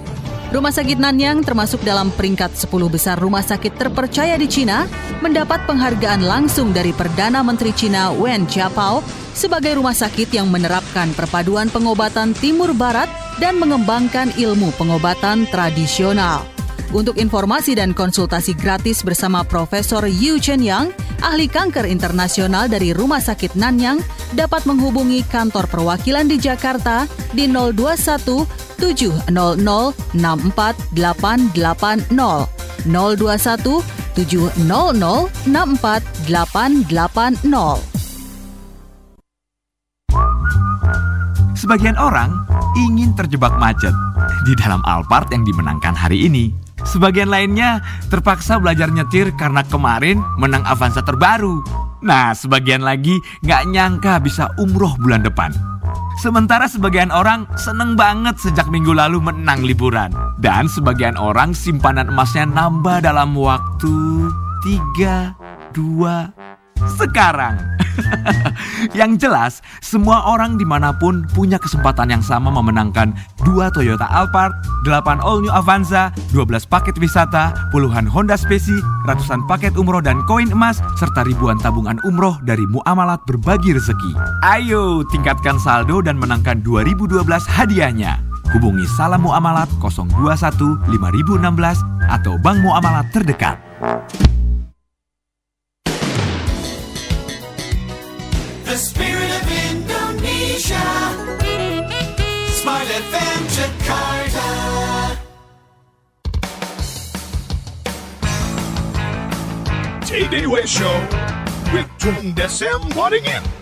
Rumah sakit Nanyang termasuk dalam peringkat 10 besar rumah sakit terpercaya di Cina, mendapat penghargaan langsung dari Perdana Menteri Cina Wen Jiabao sebagai rumah sakit yang menerapkan perpaduan pengobatan timur barat dan mengembangkan ilmu pengobatan tradisional. Untuk informasi dan konsultasi gratis bersama Profesor Yu Chen Yang, ahli kanker internasional dari Rumah Sakit Nanyang, dapat menghubungi kantor perwakilan di Jakarta di 021 700 64880 021 700 64880 Sebagian orang ingin terjebak macet di dalam Alphard yang dimenangkan hari ini. Sebagian lainnya terpaksa belajar nyetir karena kemarin menang Avanza terbaru. Nah, sebagian lagi nggak nyangka bisa umroh bulan depan. Sementara sebagian orang seneng banget sejak minggu lalu menang liburan. Dan sebagian orang simpanan emasnya nambah dalam waktu 3, 2, sekarang. [LAUGHS] yang jelas, semua orang di mana pun punya kesempatan yang sama memenangkan dua Toyota Alphard, 8 All New Avanza, 12 paket wisata, puluhan Honda Spesi, ratusan paket umroh dan koin emas, serta ribuan tabungan umroh dari muamalat berbagi rezeki. Ayo tingkatkan saldo dan menangkan 2012 hadiahnya. Hubungi Salam Muamalat 021 5016 atau Bank Muamalat terdekat. The spirit of Indonesia. Smart FM Jakarta. TDW Show with Tung Desem Waddingin.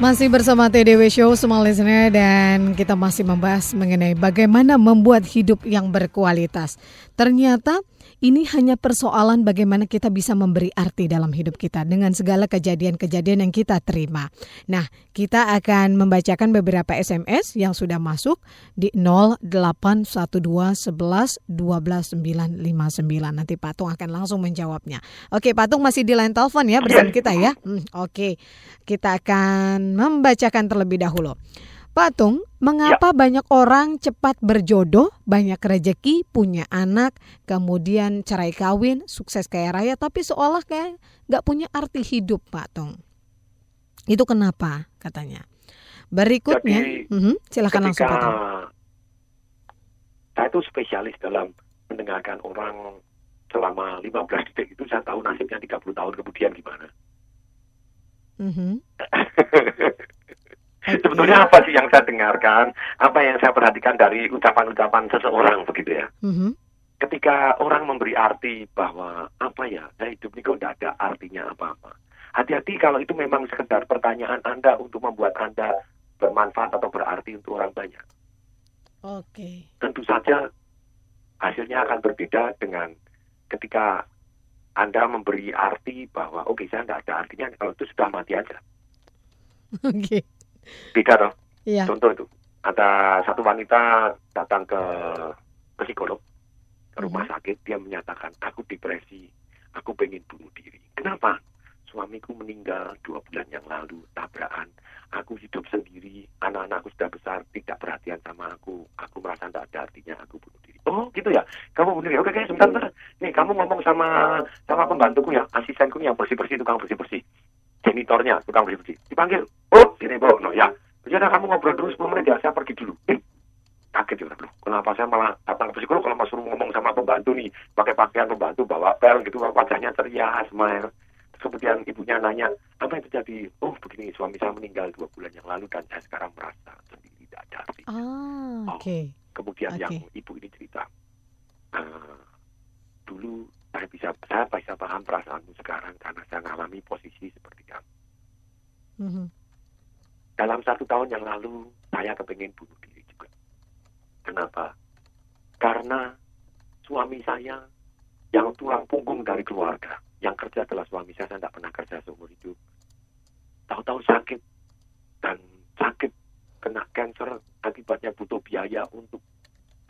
Masih bersama TDW Show semua listener dan kita masih membahas mengenai bagaimana membuat hidup yang berkualitas. Ternyata ini hanya persoalan bagaimana kita bisa memberi arti dalam hidup kita dengan segala kejadian-kejadian yang kita terima. Nah, kita akan membacakan beberapa SMS yang sudah masuk di 0812 11 12 959. Nanti Patung akan langsung menjawabnya. Oke, Patung masih di line telepon ya bersama kita ya. Hmm, Oke, kita akan membacakan terlebih dahulu. Patung, mengapa banyak orang cepat berjodoh, banyak rezeki, punya anak, kemudian cerai kawin, sukses kaya raya, tapi seolah kayak nggak punya arti hidup, Patung? Itu kenapa katanya? Berikutnya, Jadi, Mhm, silakan langsung ketika Patung. saya itu spesialis dalam mendengarkan orang selama 15 detik itu saya tahu nasibnya 30 tahun kemudian gimana. [LAUGHS] Mhm. Sebetulnya apa sih yang saya dengarkan, apa yang saya perhatikan dari ucapan-ucapan seseorang begitu ya. Mhm. Ketika orang memberi arti bahwa apa ya, saya hidup ini kok tidak ada artinya apa-apa. Hati-hati kalau itu memang sekedar pertanyaan Anda untuk membuat Anda bermanfaat atau berarti untuk orang banyak. Oke. tentu saja hasilnya akan berbeda dengan ketika Anda memberi arti bahwa oke saya tidak ada artinya kalau itu sudah mati aja. [LAUGHS] Oke. Beda dong. Iya. Contoh itu ada satu wanita datang ke ke psikolog ke rumah sakit dia menyatakan aku depresi, aku pengen bunuh diri. Kenapa? Suamiku meninggal dua bulan yang lalu tabrakan. Aku hidup sendiri, anak-anakku sudah besar, tidak perhatian sama aku. Aku merasa tidak ada artinya, aku bunuh diri. Oh gitu ya, kamu bunuh diri. Oke, oke, sebentar, sebentar. Nih kamu ngomong sama sama pembantuku ya, asistenku yang bersih bersih, tukang bersih bersih, janitornya, tukang bersih bersih. Dipanggil, oh sini bro, no ya. Jadi kamu ngobrol dulu 10 menit ya, saya pergi dulu. Kaget ya, loh. Kenapa saya malah datang ke psikolog kalau mau suruh ngomong sama pembantu nih, pakai pakaian pembantu, bawa pel gitu, wajahnya ceria, smile. Kemudian ibunya nanya, apa yang terjadi? Oh begini, suami saya meninggal dua bulan yang lalu dan saya sekarang merasa sendiri tidak ada arti. Ah, oke. Kemudian Oke. yang ibu ini cerita, "Eh, dulu saya bisa saya bisa paham perasaanmu sekarang karena saya mengalami posisi seperti kamu. Mhm. Dalam satu tahun yang lalu saya kepengen bunuh diri juga. Kenapa? Karena suami saya yang tulang punggung dari keluarga, yang kerja adalah suami saya, saya tidak pernah kerja seumur hidup. Tahu-tahu sakit dan sakit kena cancer akibatnya butuh biaya untuk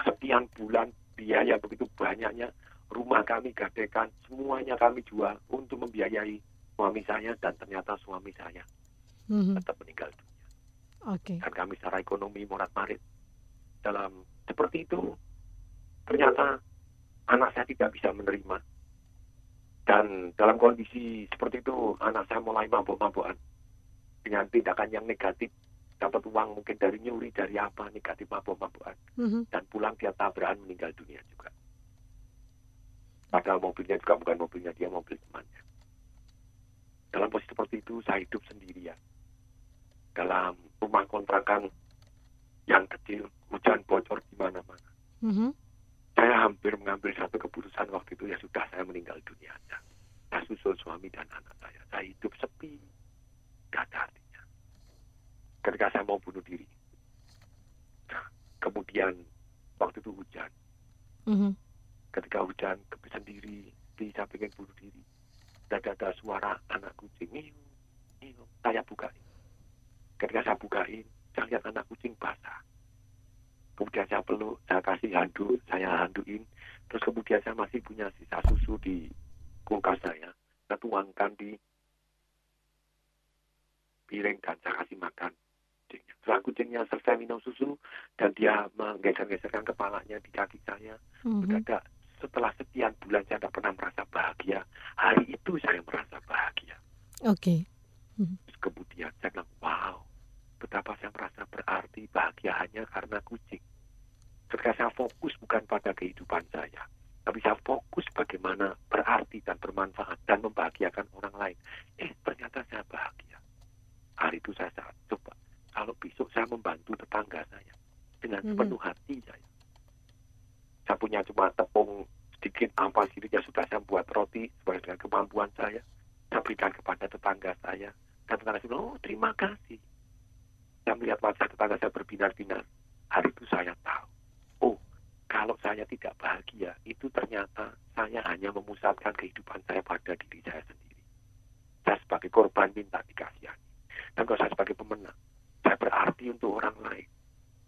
sekian bulan biaya begitu banyaknya rumah kami gadekan semuanya kami jual untuk membiayai suami saya dan ternyata suami saya Mhm. tetap meninggal dunia Oke. dan kami secara ekonomi morat marit dalam seperti itu ternyata anak saya tidak bisa menerima dan dalam kondisi seperti itu anak saya mulai mabuk-mabukan. Dengan tindakan yang negatif dapat uang mungkin dari nyuri dari apa negatif mabuk-mabukan. Mhm. dan pulang dia tabrakan meninggal dunia juga. Padahal mobilnya juga bukan mobilnya dia mobil temannya. Dalam posisi seperti itu saya hidup sendirian. Dalam rumah kontrakan yang kecil hujan bocor di mana-mana. Mhm. Saya hampir mengambil satu keputusan waktu itu ya sudah saya meninggal dunia aja. Saya susul suami dan anak saya. Saya hidup sepi. Gak ada artinya. Ketika saya mau bunuh diri. Nah, kemudian waktu itu hujan. Mhm. Ketika hujan sendiri, di saya pengen bunuh diri. Dan ada suara anak kucing. Ngiu, ngiu. Saya bukain. Ketika saya bukain, saya lihat anak kucing basah. Kemudian saya peluk, saya kasih handuk, saya handuin. Terus kemudian saya masih punya sisa susu di kulkas saya. Saya tuangkan di piring dan saya kasih makan kucingnya. Setelah kucingnya selesai minum susu dan dia menggeser-geserkan kepalanya di kaki saya, Mhm. mendadak setelah sekian bulan saya tidak pernah merasa bahagia. Hari itu saya merasa bahagia. Oke. Terus kemudian saya bilang, wow, betapa saya merasa berarti bahagia hanya karena kucing. Ketika saya fokus bukan pada kehidupan saya, tapi saya fokus bagaimana berarti dan bermanfaat dan membahagiakan orang lain. Eh, ternyata saya bahagia. Hari itu saya saat coba, kalau besok saya membantu tetangga saya dengan Mhm. sepenuh hati saya. Saya punya cuma tepung sedikit apa sedikitnya sudah saya buat roti sesuai dengan kemampuan saya. Saya berikan kepada tetangga saya. Dan tetangga saya bilang, oh terima kasih. Saya melihat wajah tetangga saya berbinar-binar. Hari itu saya tahu. Oh, kalau saya tidak bahagia, itu ternyata saya hanya memusatkan kehidupan saya pada diri saya sendiri. Saya sebagai korban minta dikasihani. Dan kalau saya sebagai pemenang, saya berarti untuk orang lain.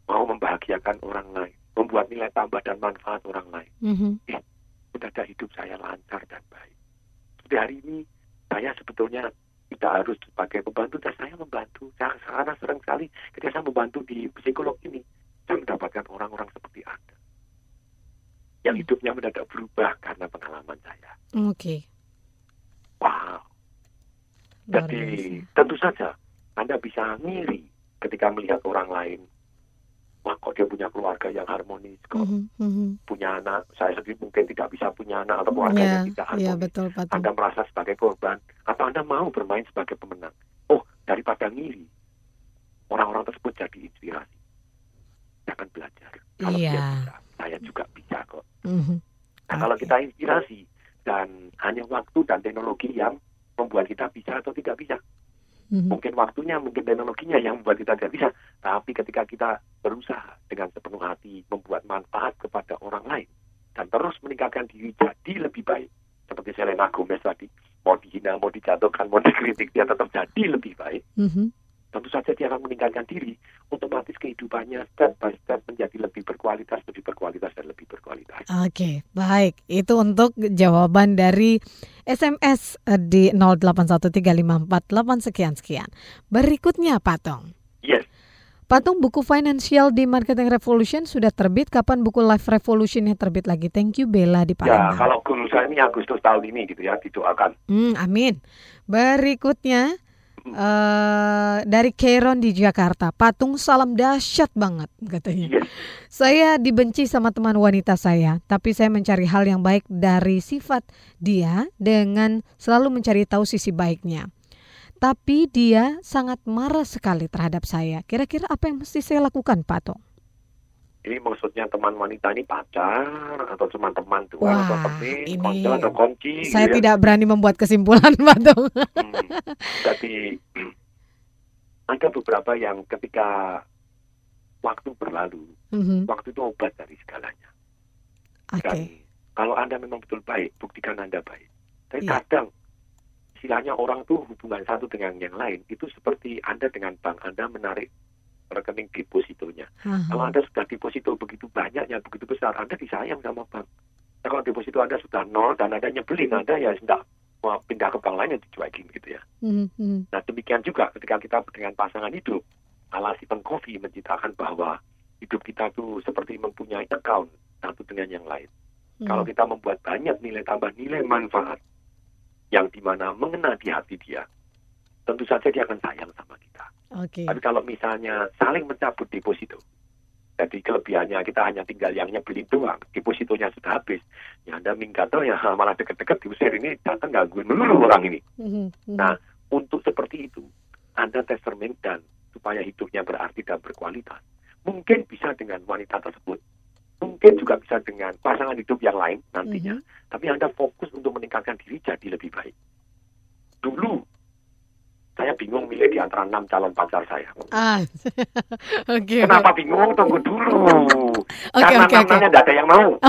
Mau membahagiakan orang lain. Membuat nilai tambah dan manfaat orang lain. Mhm. Mendadak hidup saya lancar dan baik. Seperti hari ini, saya sebetulnya tidak harus sebagai pembantu, dan saya membantu. Saya, karena sering sekali ketika saya membantu di psikolog ini, saya mendapatkan orang-orang seperti Anda. Yang hidupnya mendadak berubah karena pengalaman saya. Oke. Wow. Luar Jadi tentu saja Anda bisa ngiri ketika melihat orang lain. Wah kok dia punya keluarga yang harmonis, kok Mhm, mhm. punya anak. Saya sendiri mungkin tidak bisa punya anak atau keluarga Iya, yang tidak harmonis. iya betul Tung. Anda merasa sebagai korban atau Anda mau bermain sebagai pemenang. Oh, daripada ngiri, orang-orang tersebut jadi inspirasi. Jangan belajar. Kalau dia Iya. bisa, saya juga bisa kok. Mhm. Nah, kalau kita inspirasi dan hanya waktu dan teknologi yang membuat kita bisa atau tidak bisa. Mhm. Mungkin waktunya, mungkin teknologinya yang membuat kita tidak bisa. Tapi ketika kita berusaha dengan sepenuh hati membuat manfaat kepada orang lain dan terus meningkatkan diri jadi lebih baik. Seperti Selena Gomez tadi, mau dihina, mau dijatuhkan, mau dikritik, dia tetap jadi lebih baik. Mhm. Tentu saja dia akan meningkatkan diri, otomatis kehidupannya step by step menjadi lebih berkualitas, lebih berkualitas, dan lebih berkualitas. Oke, baik. Itu untuk jawaban dari SMS di 081354 sekian sekian. Berikutnya Patong. Yes. Patung buku Financial di Marketing Revolution sudah terbit. Kapan buku Life Revolutionnya terbit lagi? Thank you Bella di Ya, Palembang. kalau guru saya ini Agustus tahun ini gitu ya, didoakan. Hmm, amin. Berikutnya eh dari Keron di Jakarta. Patung salam dahsyat banget katanya. Saya dibenci sama teman wanita saya, tapi saya mencari hal yang baik dari sifat dia dengan selalu mencari tahu sisi baiknya. Tapi dia sangat marah sekali terhadap saya. Kira-kira apa yang mesti saya lakukan, Patung? Ini maksudnya teman wanita ini pacar atau cuma teman doang Wah, atau teman, ini konco atau konci. Saya gitu ya. tidak berani membuat kesimpulan, [LAUGHS] Patung. Jadi ada beberapa yang ketika waktu berlalu, Mhm. waktu itu obat dari segalanya. Oke. Dan kalau Anda memang betul baik, buktikan Anda baik. Tapi Iya. kadang istilahnya orang tuh hubungan satu dengan yang lain itu seperti Anda dengan bank Anda menarik rekening depositonya. Aha. Kalau Anda sudah deposito begitu banyak, yang begitu besar, Anda disayang sama bank. Nah, kalau deposito Anda sudah nol dan Anda nyebelin, Anda ya sudah mau pindah ke bank lain yang dicuekin gitu ya. Mhm, mhm. Nah demikian juga ketika kita dengan pasangan hidup, ala Stephen Covey menciptakan bahwa hidup kita tuh seperti mempunyai account satu dengan yang lain. Hmm. Kalau kita membuat banyak nilai tambah nilai manfaat yang di mana mengena di hati dia, tentu saja dia akan sayang sama kita. Oke. Tapi kalau misalnya saling mencabut deposito, jadi kelebihannya kita hanya tinggal yang nyebelin doang, depositonya sudah habis. Ya Anda minggat ya [LAUGHS] malah deket-deket diusir ini datang gangguin dulu orang ini. Mhm, Nah, untuk seperti itu, Anda tes dan supaya hidupnya berarti dan berkualitas. Mungkin bisa dengan wanita tersebut. Mungkin juga bisa dengan pasangan hidup yang lain nantinya. Tapi Anda fokus untuk meningkatkan diri jadi lebih baik. Dulu, saya bingung milih di antara enam calon pacar saya. Ah, [LAUGHS] oke. Kenapa bingung? Tunggu dulu. [LAUGHS] Oke, Karena oke, oke. namanya tidak ada yang mau. [LAUGHS]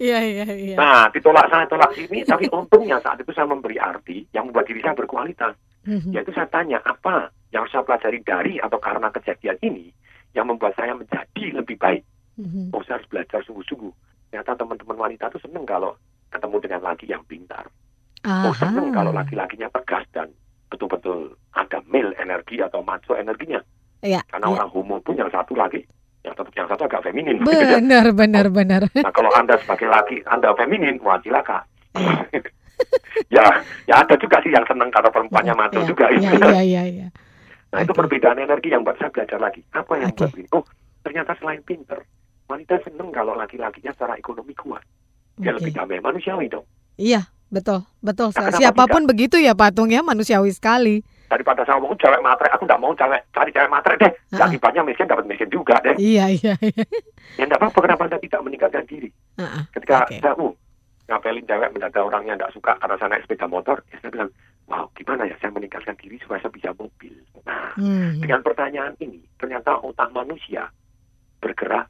Iya, iya, iya. Nah, ditolak sana, tolak sini. Tapi untungnya saat itu saya memberi arti yang membuat diri saya berkualitas. Mhm. Yaitu saya tanya, apa yang saya pelajari dari atau karena kejadian ini yang membuat saya menjadi lebih baik. Mhm. Oh, saya harus belajar sungguh-sungguh. Ternyata teman-teman wanita itu senang kalau ketemu dengan laki yang pintar. Oh, senang kalau laki-lakinya tegas dan betul-betul ada male energi atau macho energinya. Iya. Karena iya. orang homo pun yang satu laki, yang satu yang satu agak feminin. [LAUGHS] ya. [LAUGHS] Benar, benar, benar. Nah kalau Anda sebagai laki, Anda feminin, wah cilaka. [LAUGHS] ya, ya ada juga sih yang senang kalau perempuannya maco juga. Iya, iya, iya, iya. Nah itu perbedaan energi yang buat saya belajar lagi. Apa yang buat ini? Oh ternyata selain pinter, wanita senang kalau laki-lakinya secara ekonomi kuat. Dia Oke. lebih damai manusiawi dong. Iya, betul, betul. Nah, Siapa pun begitu ya patung ya, manusiawi sekali. Daripada saya ngomong cewek matre, aku nggak mau cewek cari cewek matre deh. Ah. Akibatnya miskin dapat miskin juga deh. Iya, iya, iya. Ya enggak apa-apa kenapa Anda tidak meningkatkan diri. Ah. Ketika Oke. saya uh, ngapelin cewek mendadak orang yang nggak suka karena saya naik sepeda motor, ya saya bilang, wow gimana ya saya meningkatkan diri supaya saya bisa mobil. Nah, Hmm. dengan pertanyaan ini, ternyata otak manusia bergerak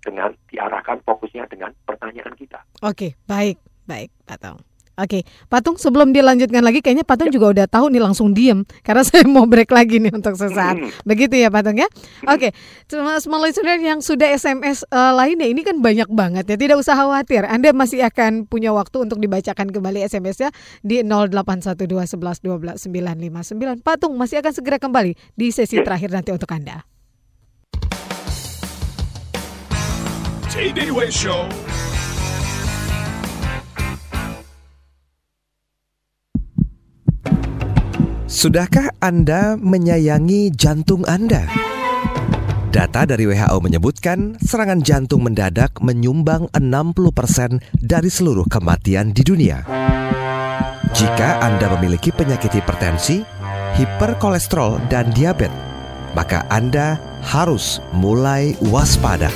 dengan diarahkan fokusnya dengan pertanyaan kita. Oke, baik, baik, Patung. Oke, Patung sebelum dilanjutkan lagi, kayaknya Patung juga udah tahu nih langsung diem karena [LAUGHS] saya mau break lagi nih untuk sesaat. Begitu ya Patung ya. Oke, cuma small listener yang sudah SMS eh, lainnya ini kan banyak banget ya. Tidak usah khawatir, Anda masih akan punya waktu untuk dibacakan kembali SMS-nya di 0812111299. Patung masih akan segera kembali di sesi terakhir nanti untuk Anda. Way Show. Sudahkah Anda menyayangi jantung Anda? Data dari WHO menyebutkan serangan jantung mendadak menyumbang 60% dari seluruh kematian di dunia. Jika Anda memiliki penyakit hipertensi, hiperkolesterol, dan diabetes, maka Anda harus mulai waspada.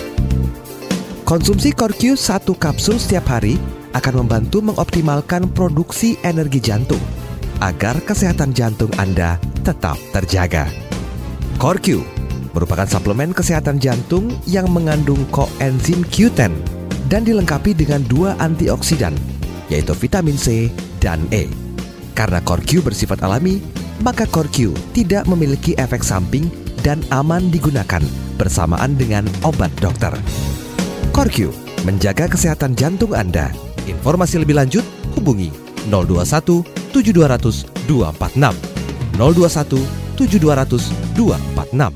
Konsumsi Corq satu kapsul setiap hari akan membantu mengoptimalkan produksi energi jantung agar kesehatan jantung Anda tetap terjaga. Corq merupakan suplemen kesehatan jantung yang mengandung koenzim Q10 dan dilengkapi dengan dua antioksidan, yaitu vitamin C dan E. Karena Corq bersifat alami, maka Corq tidak memiliki efek samping dan aman digunakan bersamaan dengan obat dokter. Corq menjaga kesehatan jantung Anda. Informasi lebih lanjut hubungi 021 7200 246 021 7200 246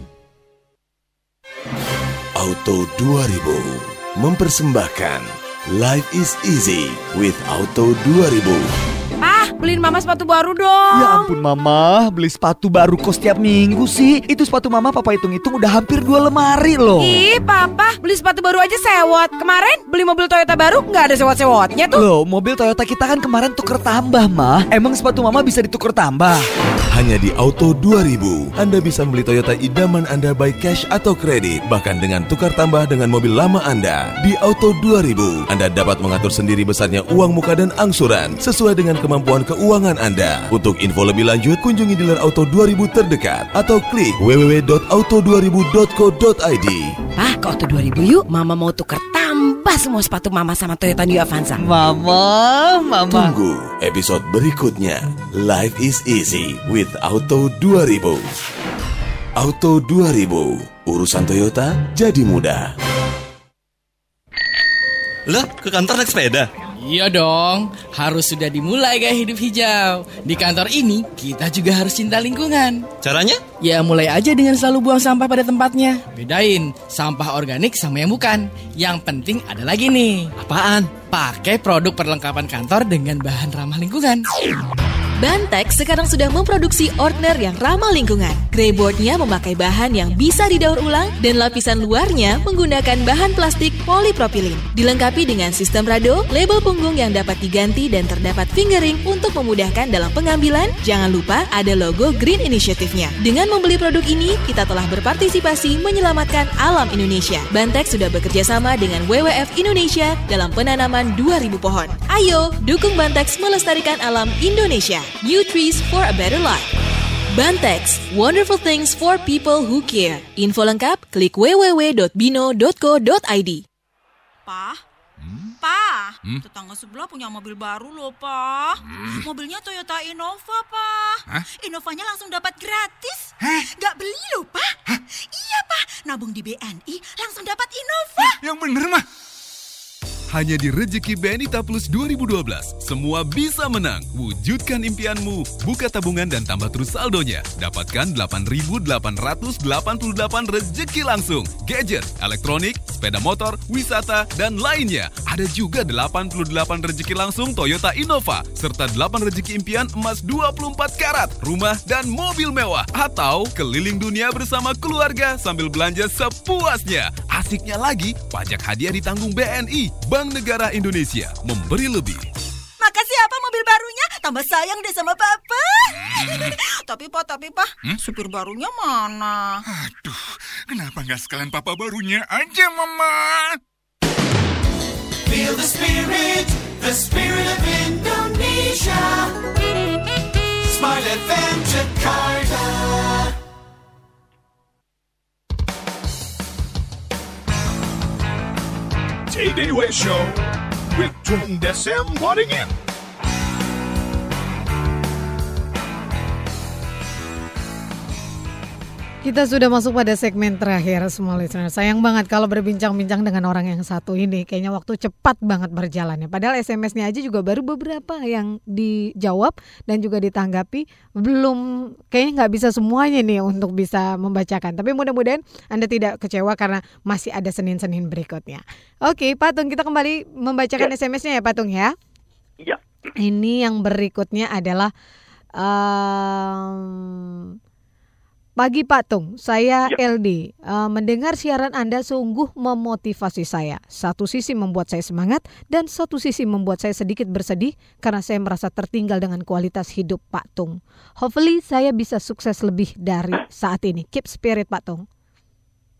Auto 2000 mempersembahkan Life is easy with Auto 2000. Beliin mama sepatu baru dong. Ya ampun mama, beli sepatu baru kok setiap minggu sih Itu sepatu mama papa hitung-hitung udah hampir dua lemari loh Ih, papa, beli sepatu baru aja sewot. Kemarin beli mobil Toyota baru nggak ada sewot-sewotnya tuh. Loh, mobil Toyota kita kan kemarin tuker tambah mah Emang sepatu mama bisa dituker tambah? Hanya di Auto 2000, Anda bisa membeli Toyota idaman Anda by cash atau kredit, bahkan dengan tukar tambah dengan mobil lama Anda. Di Auto 2000, Anda dapat mengatur sendiri besarnya uang muka dan angsuran sesuai dengan kemampuan keuangan Anda. Untuk info lebih lanjut, kunjungi dealer Auto 2000 terdekat atau klik www.auto2000.co.id. Pak, ke Auto 2000 yuk. Mama mau tuker tambah semua sepatu mama sama Toyota New Avanza. Mama, mama. Tunggu episode berikutnya. Life is easy with Auto 2000. Auto 2000, urusan Toyota jadi mudah. Lah, ke kantor naik sepeda? Iya dong, harus sudah dimulai gaya hidup hijau. Di kantor ini, kita juga harus cinta lingkungan. Caranya? Ya mulai aja dengan selalu buang sampah pada tempatnya. Bedain, sampah organik sama yang bukan. Yang penting ada lagi nih. Apaan? Pakai produk perlengkapan kantor dengan bahan ramah lingkungan. Bantex sekarang sudah memproduksi ordner yang ramah lingkungan. Greyboardnya memakai bahan yang bisa didaur ulang dan lapisan luarnya menggunakan bahan plastik polipropilin. Dilengkapi dengan sistem rado, label punggung yang dapat diganti dan terdapat fingering untuk memudahkan dalam pengambilan. Jangan lupa ada logo Green Initiative-nya. Dengan membeli produk ini, kita telah berpartisipasi menyelamatkan alam Indonesia. Bantex sudah bekerja sama dengan WWF Indonesia dalam penanaman 2000 pohon. Ayo, dukung Bantex melestarikan alam Indonesia. New trees for a better life. Bantex, wonderful things for people who care. Info lengkap klik www.bino.co.id. Pak, Pak, Hmm? tetangga sebelah punya mobil baru loh, Pak. Mobilnya Toyota Innova, Pak. Hah? Innovanya langsung dapat gratis. Gak beli loh, Pak. Iya, Pak. Nabung di BNI langsung dapat Innova. Yang bener mah. Hanya di Rezeki BNITA Plus 2012, semua bisa menang. Wujudkan impianmu. Buka tabungan dan tambah terus saldonya. Dapatkan 8.888 rezeki langsung. Gadget, elektronik, sepeda motor, wisata, dan lainnya. Ada juga 88 rezeki langsung Toyota Innova, serta 8 rezeki impian emas 24 karat, rumah, dan mobil mewah. Atau keliling dunia bersama keluarga sambil belanja sepuasnya. Asiknya lagi, pajak hadiah ditanggung BNI, Bank Negara Indonesia, memberi lebih. Makasih apa mobil barunya? Tambah sayang deh sama Papa. [LAUGHS] tapi Pak, tapi Pak, Hmm? supir barunya mana? Kenapa nggak sekalian papa barunya aja, Mama? Feel the spirit, the spirit of Indonesia. Smile FM Jakarta. TDW Show with Tung Desem Waddingin. Kita sudah masuk pada segmen terakhir semua listener. Sayang banget kalau berbincang-bincang dengan orang yang satu ini. Kayaknya waktu cepat banget berjalannya. Padahal SMS-nya aja juga baru beberapa yang dijawab dan juga ditanggapi. Belum, kayaknya nggak bisa semuanya nih untuk bisa membacakan. Tapi mudah-mudahan Anda tidak kecewa karena masih ada Senin-Senin berikutnya. Oke, Patung kita kembali membacakan SMS-nya ya Patung ya. Iya. Ini yang berikutnya adalah em, Pagi Pak Tung, saya LD. Eh, mendengar siaran Anda sungguh memotivasi saya. Satu sisi membuat saya semangat dan satu sisi membuat saya sedikit bersedih karena saya merasa tertinggal dengan kualitas hidup Pak Tung. Hopefully saya bisa sukses lebih dari saat ini. Keep spirit Pak Tung.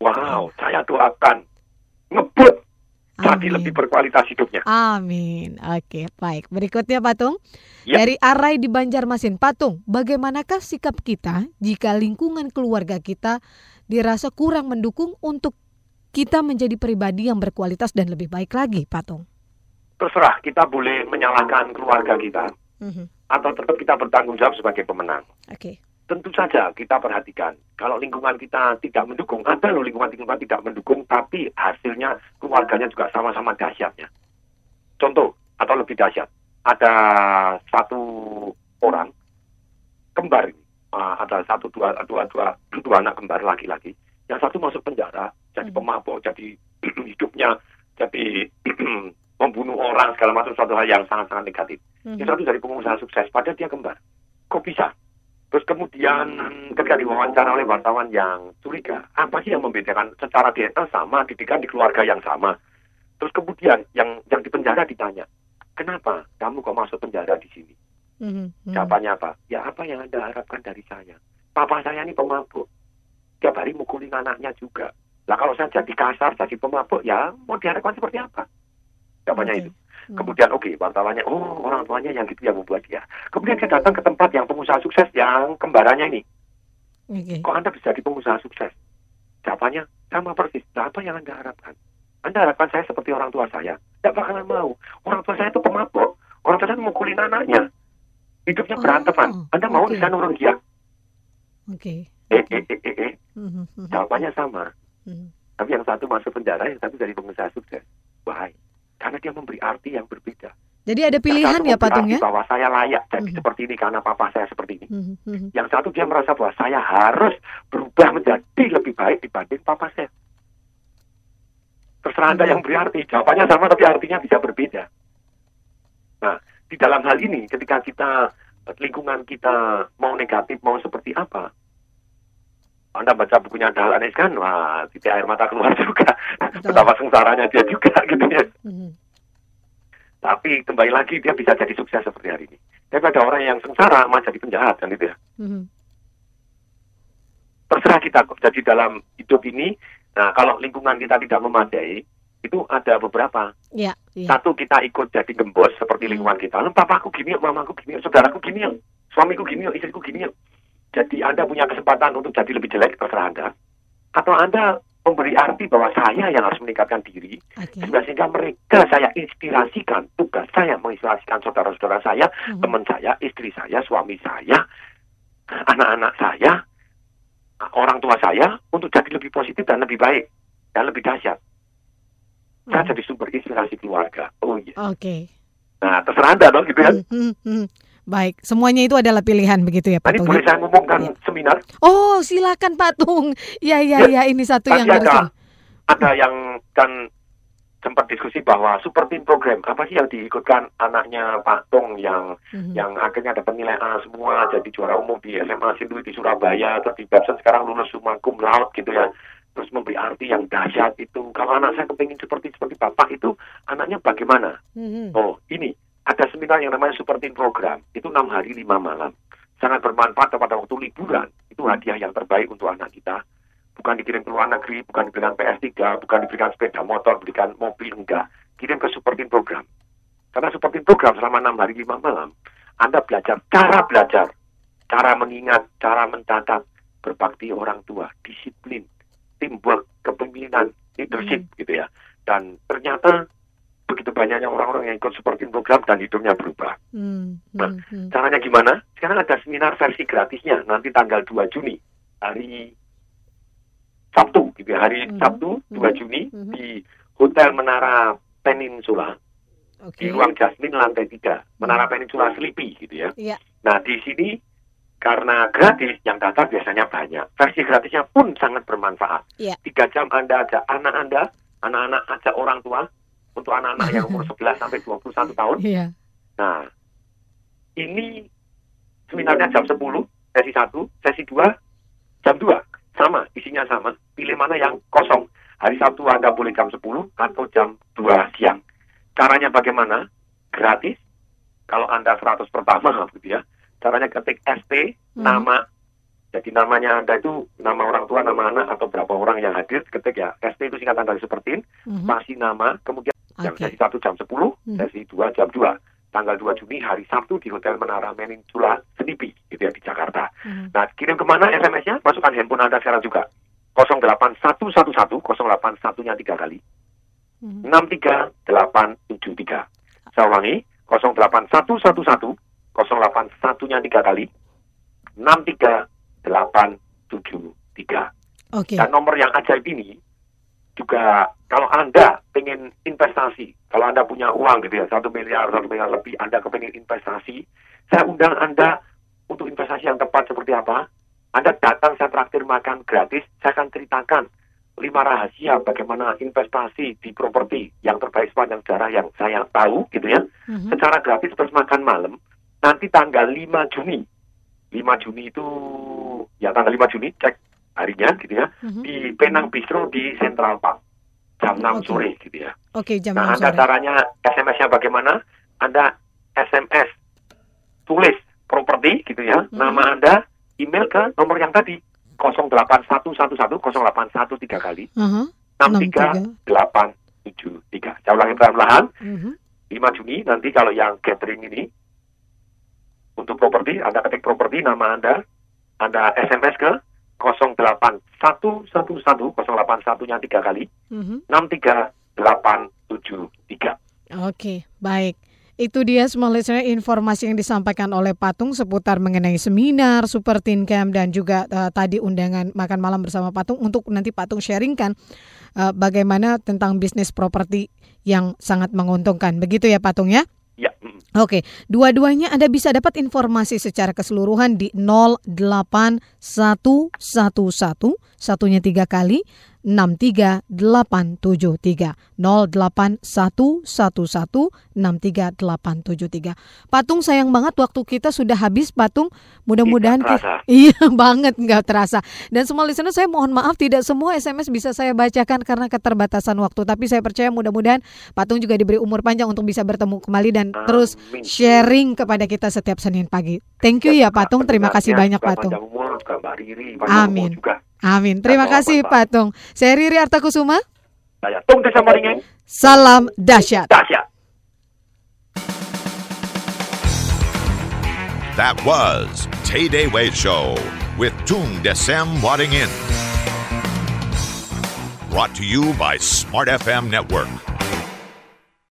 Wow, saya doakan ngebut jadi lebih berkualitas hidupnya. Amin. Oke, baik. Berikutnya Patung. Ya. Dari Arai di Banjarmasin. Patung, bagaimanakah sikap kita jika lingkungan keluarga kita dirasa kurang mendukung untuk kita menjadi pribadi yang berkualitas dan lebih baik lagi, Patung? Terserah kita boleh menyalahkan keluarga kita Mhm. atau tetap kita bertanggung jawab sebagai pemenang. Oke. Tentu saja kita perhatikan kalau lingkungan kita tidak mendukung, ada loh lingkungan-lingkungan tidak mendukung, tapi hasilnya keluarganya juga sama-sama dahsyatnya. Contoh atau lebih dahsyat, ada satu orang kembar uh, ada satu dua dua dua dua anak kembar laki-laki, yang satu masuk penjara jadi pemabuk, jadi [CLEARS THROAT] hidupnya jadi [CLEARS THROAT] membunuh orang segala macam suatu hal yang sangat-sangat negatif. Yang satu dari pengusaha sukses, padahal dia kembar. Kok bisa? Terus kemudian ketika diwawancara oleh wartawan yang curiga, apa sih yang membedakan secara DNA sama, didikan di keluarga yang sama. Terus kemudian yang yang di penjara ditanya, kenapa kamu kok masuk penjara di sini? Mhm. Jawabannya apa? Ya apa yang anda harapkan dari saya? Papa saya ini pemabuk. Tiap hari mukulin anaknya juga. Lah kalau saya jadi kasar, jadi pemabuk, ya mau diharapkan seperti apa? Jawabannya itu. Kemudian oke, wartawannya, oh orang tuanya yang gitu yang membuat dia. Kemudian saya datang ke tempat yang pengusaha sukses yang kembarannya ini. Oke. Kok Anda bisa di pengusaha sukses? Jawabannya sama persis. Nah, apa yang Anda harapkan? Anda harapkan saya seperti orang tua saya? Tidak bakalan mau. Orang tua saya itu pemabuk. Orang tua saya mukulin anaknya. Hidupnya berantaman. Anda mau di sana orang dia? Oke. Eh, eh, eh, eh, eh. Mhm. Jawabannya sama. Mhm. Tapi yang satu masuk penjara, yang satu jadi pengusaha sukses. Why? Karena dia memberi arti yang berbeda. Jadi ada pilihan ya memberi Patung ya? arti Bahwa saya layak jadi seperti ini karena papa saya seperti ini. Mhm, mhm. Yang satu dia merasa bahwa saya harus berubah menjadi lebih baik dibanding papa saya. Terserah Anda yang beri arti. Jawabannya sama tapi artinya bisa berbeda. Nah, di dalam hal ini ketika kita lingkungan kita mau negatif mau seperti apa anda baca bukunya Dahlan Iskan, wah titik air mata keluar [LAUGHS] juga. Betapa sengsaranya dia juga [LAUGHS] gitu ya. Mhm. Tapi kembali lagi dia bisa jadi sukses seperti hari ini. Tapi ada orang yang sengsara malah jadi penjahat kan gitu ya. Mhm. Terserah kita kok. Jadi dalam hidup ini, nah kalau lingkungan kita tidak memadai, itu ada beberapa. Ya, iya. Satu kita ikut jadi gembos seperti lingkungan kita. Lalu papaku gini, mamaku gini, saudaraku gini, suamiku gini, istriku gini. Jadi Anda punya kesempatan untuk jadi lebih jelek, terserah Anda. Atau Anda memberi arti bahwa saya yang harus meningkatkan diri, sehingga, sehingga mereka saya inspirasikan, tugas saya menginspirasikan saudara-saudara saya, teman saya, istri saya, suami saya, anak-anak saya, orang tua saya, untuk jadi lebih positif dan lebih baik, dan lebih dahsyat. Saya jadi sumber inspirasi keluarga. Oh iya. Oke. Nah, terserah Anda dong gitu ya. Hmm, hmm. Baik, semuanya itu adalah pilihan begitu ya Pak Tadi Tung? boleh saya ngomongkan seminar? Oh, silakan Pak Tung. Ya, ya, ya, ini satu Tadi yang harus. ada, ada yang kan sempat diskusi bahwa super team program apa sih yang diikutkan anaknya Pak Tung yang Mhm. yang akhirnya dapat nilai A semua jadi juara umum di SMA Sindui di Surabaya terus di Babson sekarang lulus summa cum laude gitu ya terus memberi arti yang dahsyat itu kalau anak saya kepingin seperti seperti bapak itu anaknya bagaimana Mhm. oh ini ada seminar yang namanya super team program. Itu enam hari lima malam. Sangat bermanfaat pada waktu liburan. Itu hadiah yang terbaik untuk anak kita. Bukan dikirim ke luar negeri, bukan diberikan PS3, bukan diberikan sepeda motor, berikan mobil, enggak. Kirim ke super team program. Karena super team program selama enam hari lima malam, Anda belajar cara belajar, cara mengingat, cara mencatat, berbakti orang tua, disiplin, teamwork, kepemimpinan, leadership gitu ya. Dan ternyata begitu banyaknya orang-orang yang ikut super team program dan hidupnya berubah. Hmm, Nah, hmm, hmm. Caranya gimana? Sekarang ada seminar versi gratisnya nanti tanggal 2 Juni hari Sabtu gitu ya. Hari Sabtu 2 Juni di Hotel Menara Peninsula di ruang Jasmine lantai 3 Menara Peninsula Sleepy gitu ya. Iya. Nah di sini karena gratis yang daftar biasanya banyak. Versi gratisnya pun sangat bermanfaat. Iya. Tiga jam Anda ajak anak Anda, anak-anak ajak orang tua untuk anak-anak yang umur [LAUGHS] 11 sampai 21 tahun. Iya. Nah, ini seminarnya jam 10, sesi 1, sesi 2, jam 2. Sama, isinya sama. Pilih mana yang kosong. Hari Sabtu Anda boleh jam 10 atau jam 2 siang. Caranya bagaimana? Gratis. Kalau Anda 100 pertama, [LAUGHS] gitu ya. Caranya ketik ST, nama. Jadi namanya Anda itu nama orang tua, nama anak, atau berapa orang yang hadir. Ketik ya, ST itu singkatan dari seperti Mhm. Masih nama, kemudian jam Oke. sesi 1 jam 10, Mhm. sesi 2 jam 2. Tanggal 2 Juni hari Sabtu di Hotel Menara Peninsula Sleepy, gitu ya, di Jakarta. Mhm. Nah, kirim ke mana SMS-nya? Masukkan handphone Anda sekarang juga. 08111, 081-nya tiga kali. 63873. Saya ulangi, 08111, 081-nya tiga kali. 63873. Oke. Dan nomor yang ajaib ini juga kalau Anda pengen investasi, kalau Anda punya uang gitu ya, satu miliar, satu miliar lebih, Anda kepengen investasi, saya undang Anda untuk investasi yang tepat seperti apa. Anda datang, saya traktir makan gratis, saya akan ceritakan lima rahasia bagaimana investasi di properti yang terbaik sepanjang sejarah yang saya tahu gitu ya. Secara gratis terus makan malam, nanti tanggal 5 Juni. 5 Juni itu, ya tanggal 5 Juni, cek harinya gitu ya, di Penang Bistro di Central Park. Jam 6 sore gitu ya. Oke, jam Nah, 6 Anda sore. caranya SMS-nya bagaimana? Anda SMS tulis properti gitu ya, nama Anda, email ke nomor yang tadi 08111 081 tiga kali Mhm. 63873. Saya ulangi perlahan-lahan. Mhm. 5 Juni nanti kalau yang gathering ini untuk properti, Anda ketik properti nama Anda, Anda SMS ke 08111 081-nya tiga kali Mhm. 63873. Oke, baik. Itu dia semua listener informasi yang disampaikan oleh Patung seputar mengenai seminar, super teen camp dan juga eh, tadi undangan makan malam bersama Patung untuk nanti Patung sharingkan eh, bagaimana tentang bisnis properti yang sangat menguntungkan. Begitu ya Patung ya? Oke, dua-duanya Anda bisa dapat informasi secara keseluruhan di 08111, satunya tiga kali, 63873 08111 Patung sayang banget waktu kita sudah habis Patung. Mudah-mudahan iya [LAUGHS] banget nggak terasa. Dan semua listener saya mohon maaf tidak semua SMS bisa saya bacakan karena keterbatasan waktu. Tapi saya percaya mudah-mudahan Patung juga diberi umur panjang untuk bisa bertemu kembali dan terus sharing kepada kita setiap Senin pagi. Thank you ya Patung. Terima kasih banyak Patung. Juga Mbak Riri, panjang Amin. juga. Amin. Terima Sama-sama, kasih Pak. Patung. Saya Riri Artakusuma. Saya Tung Desa Maringin. Salam dahsyat. Dahsyat. That was Tay Day Way Show with Tung Desem Wadding In. Brought to you by Smart FM Network.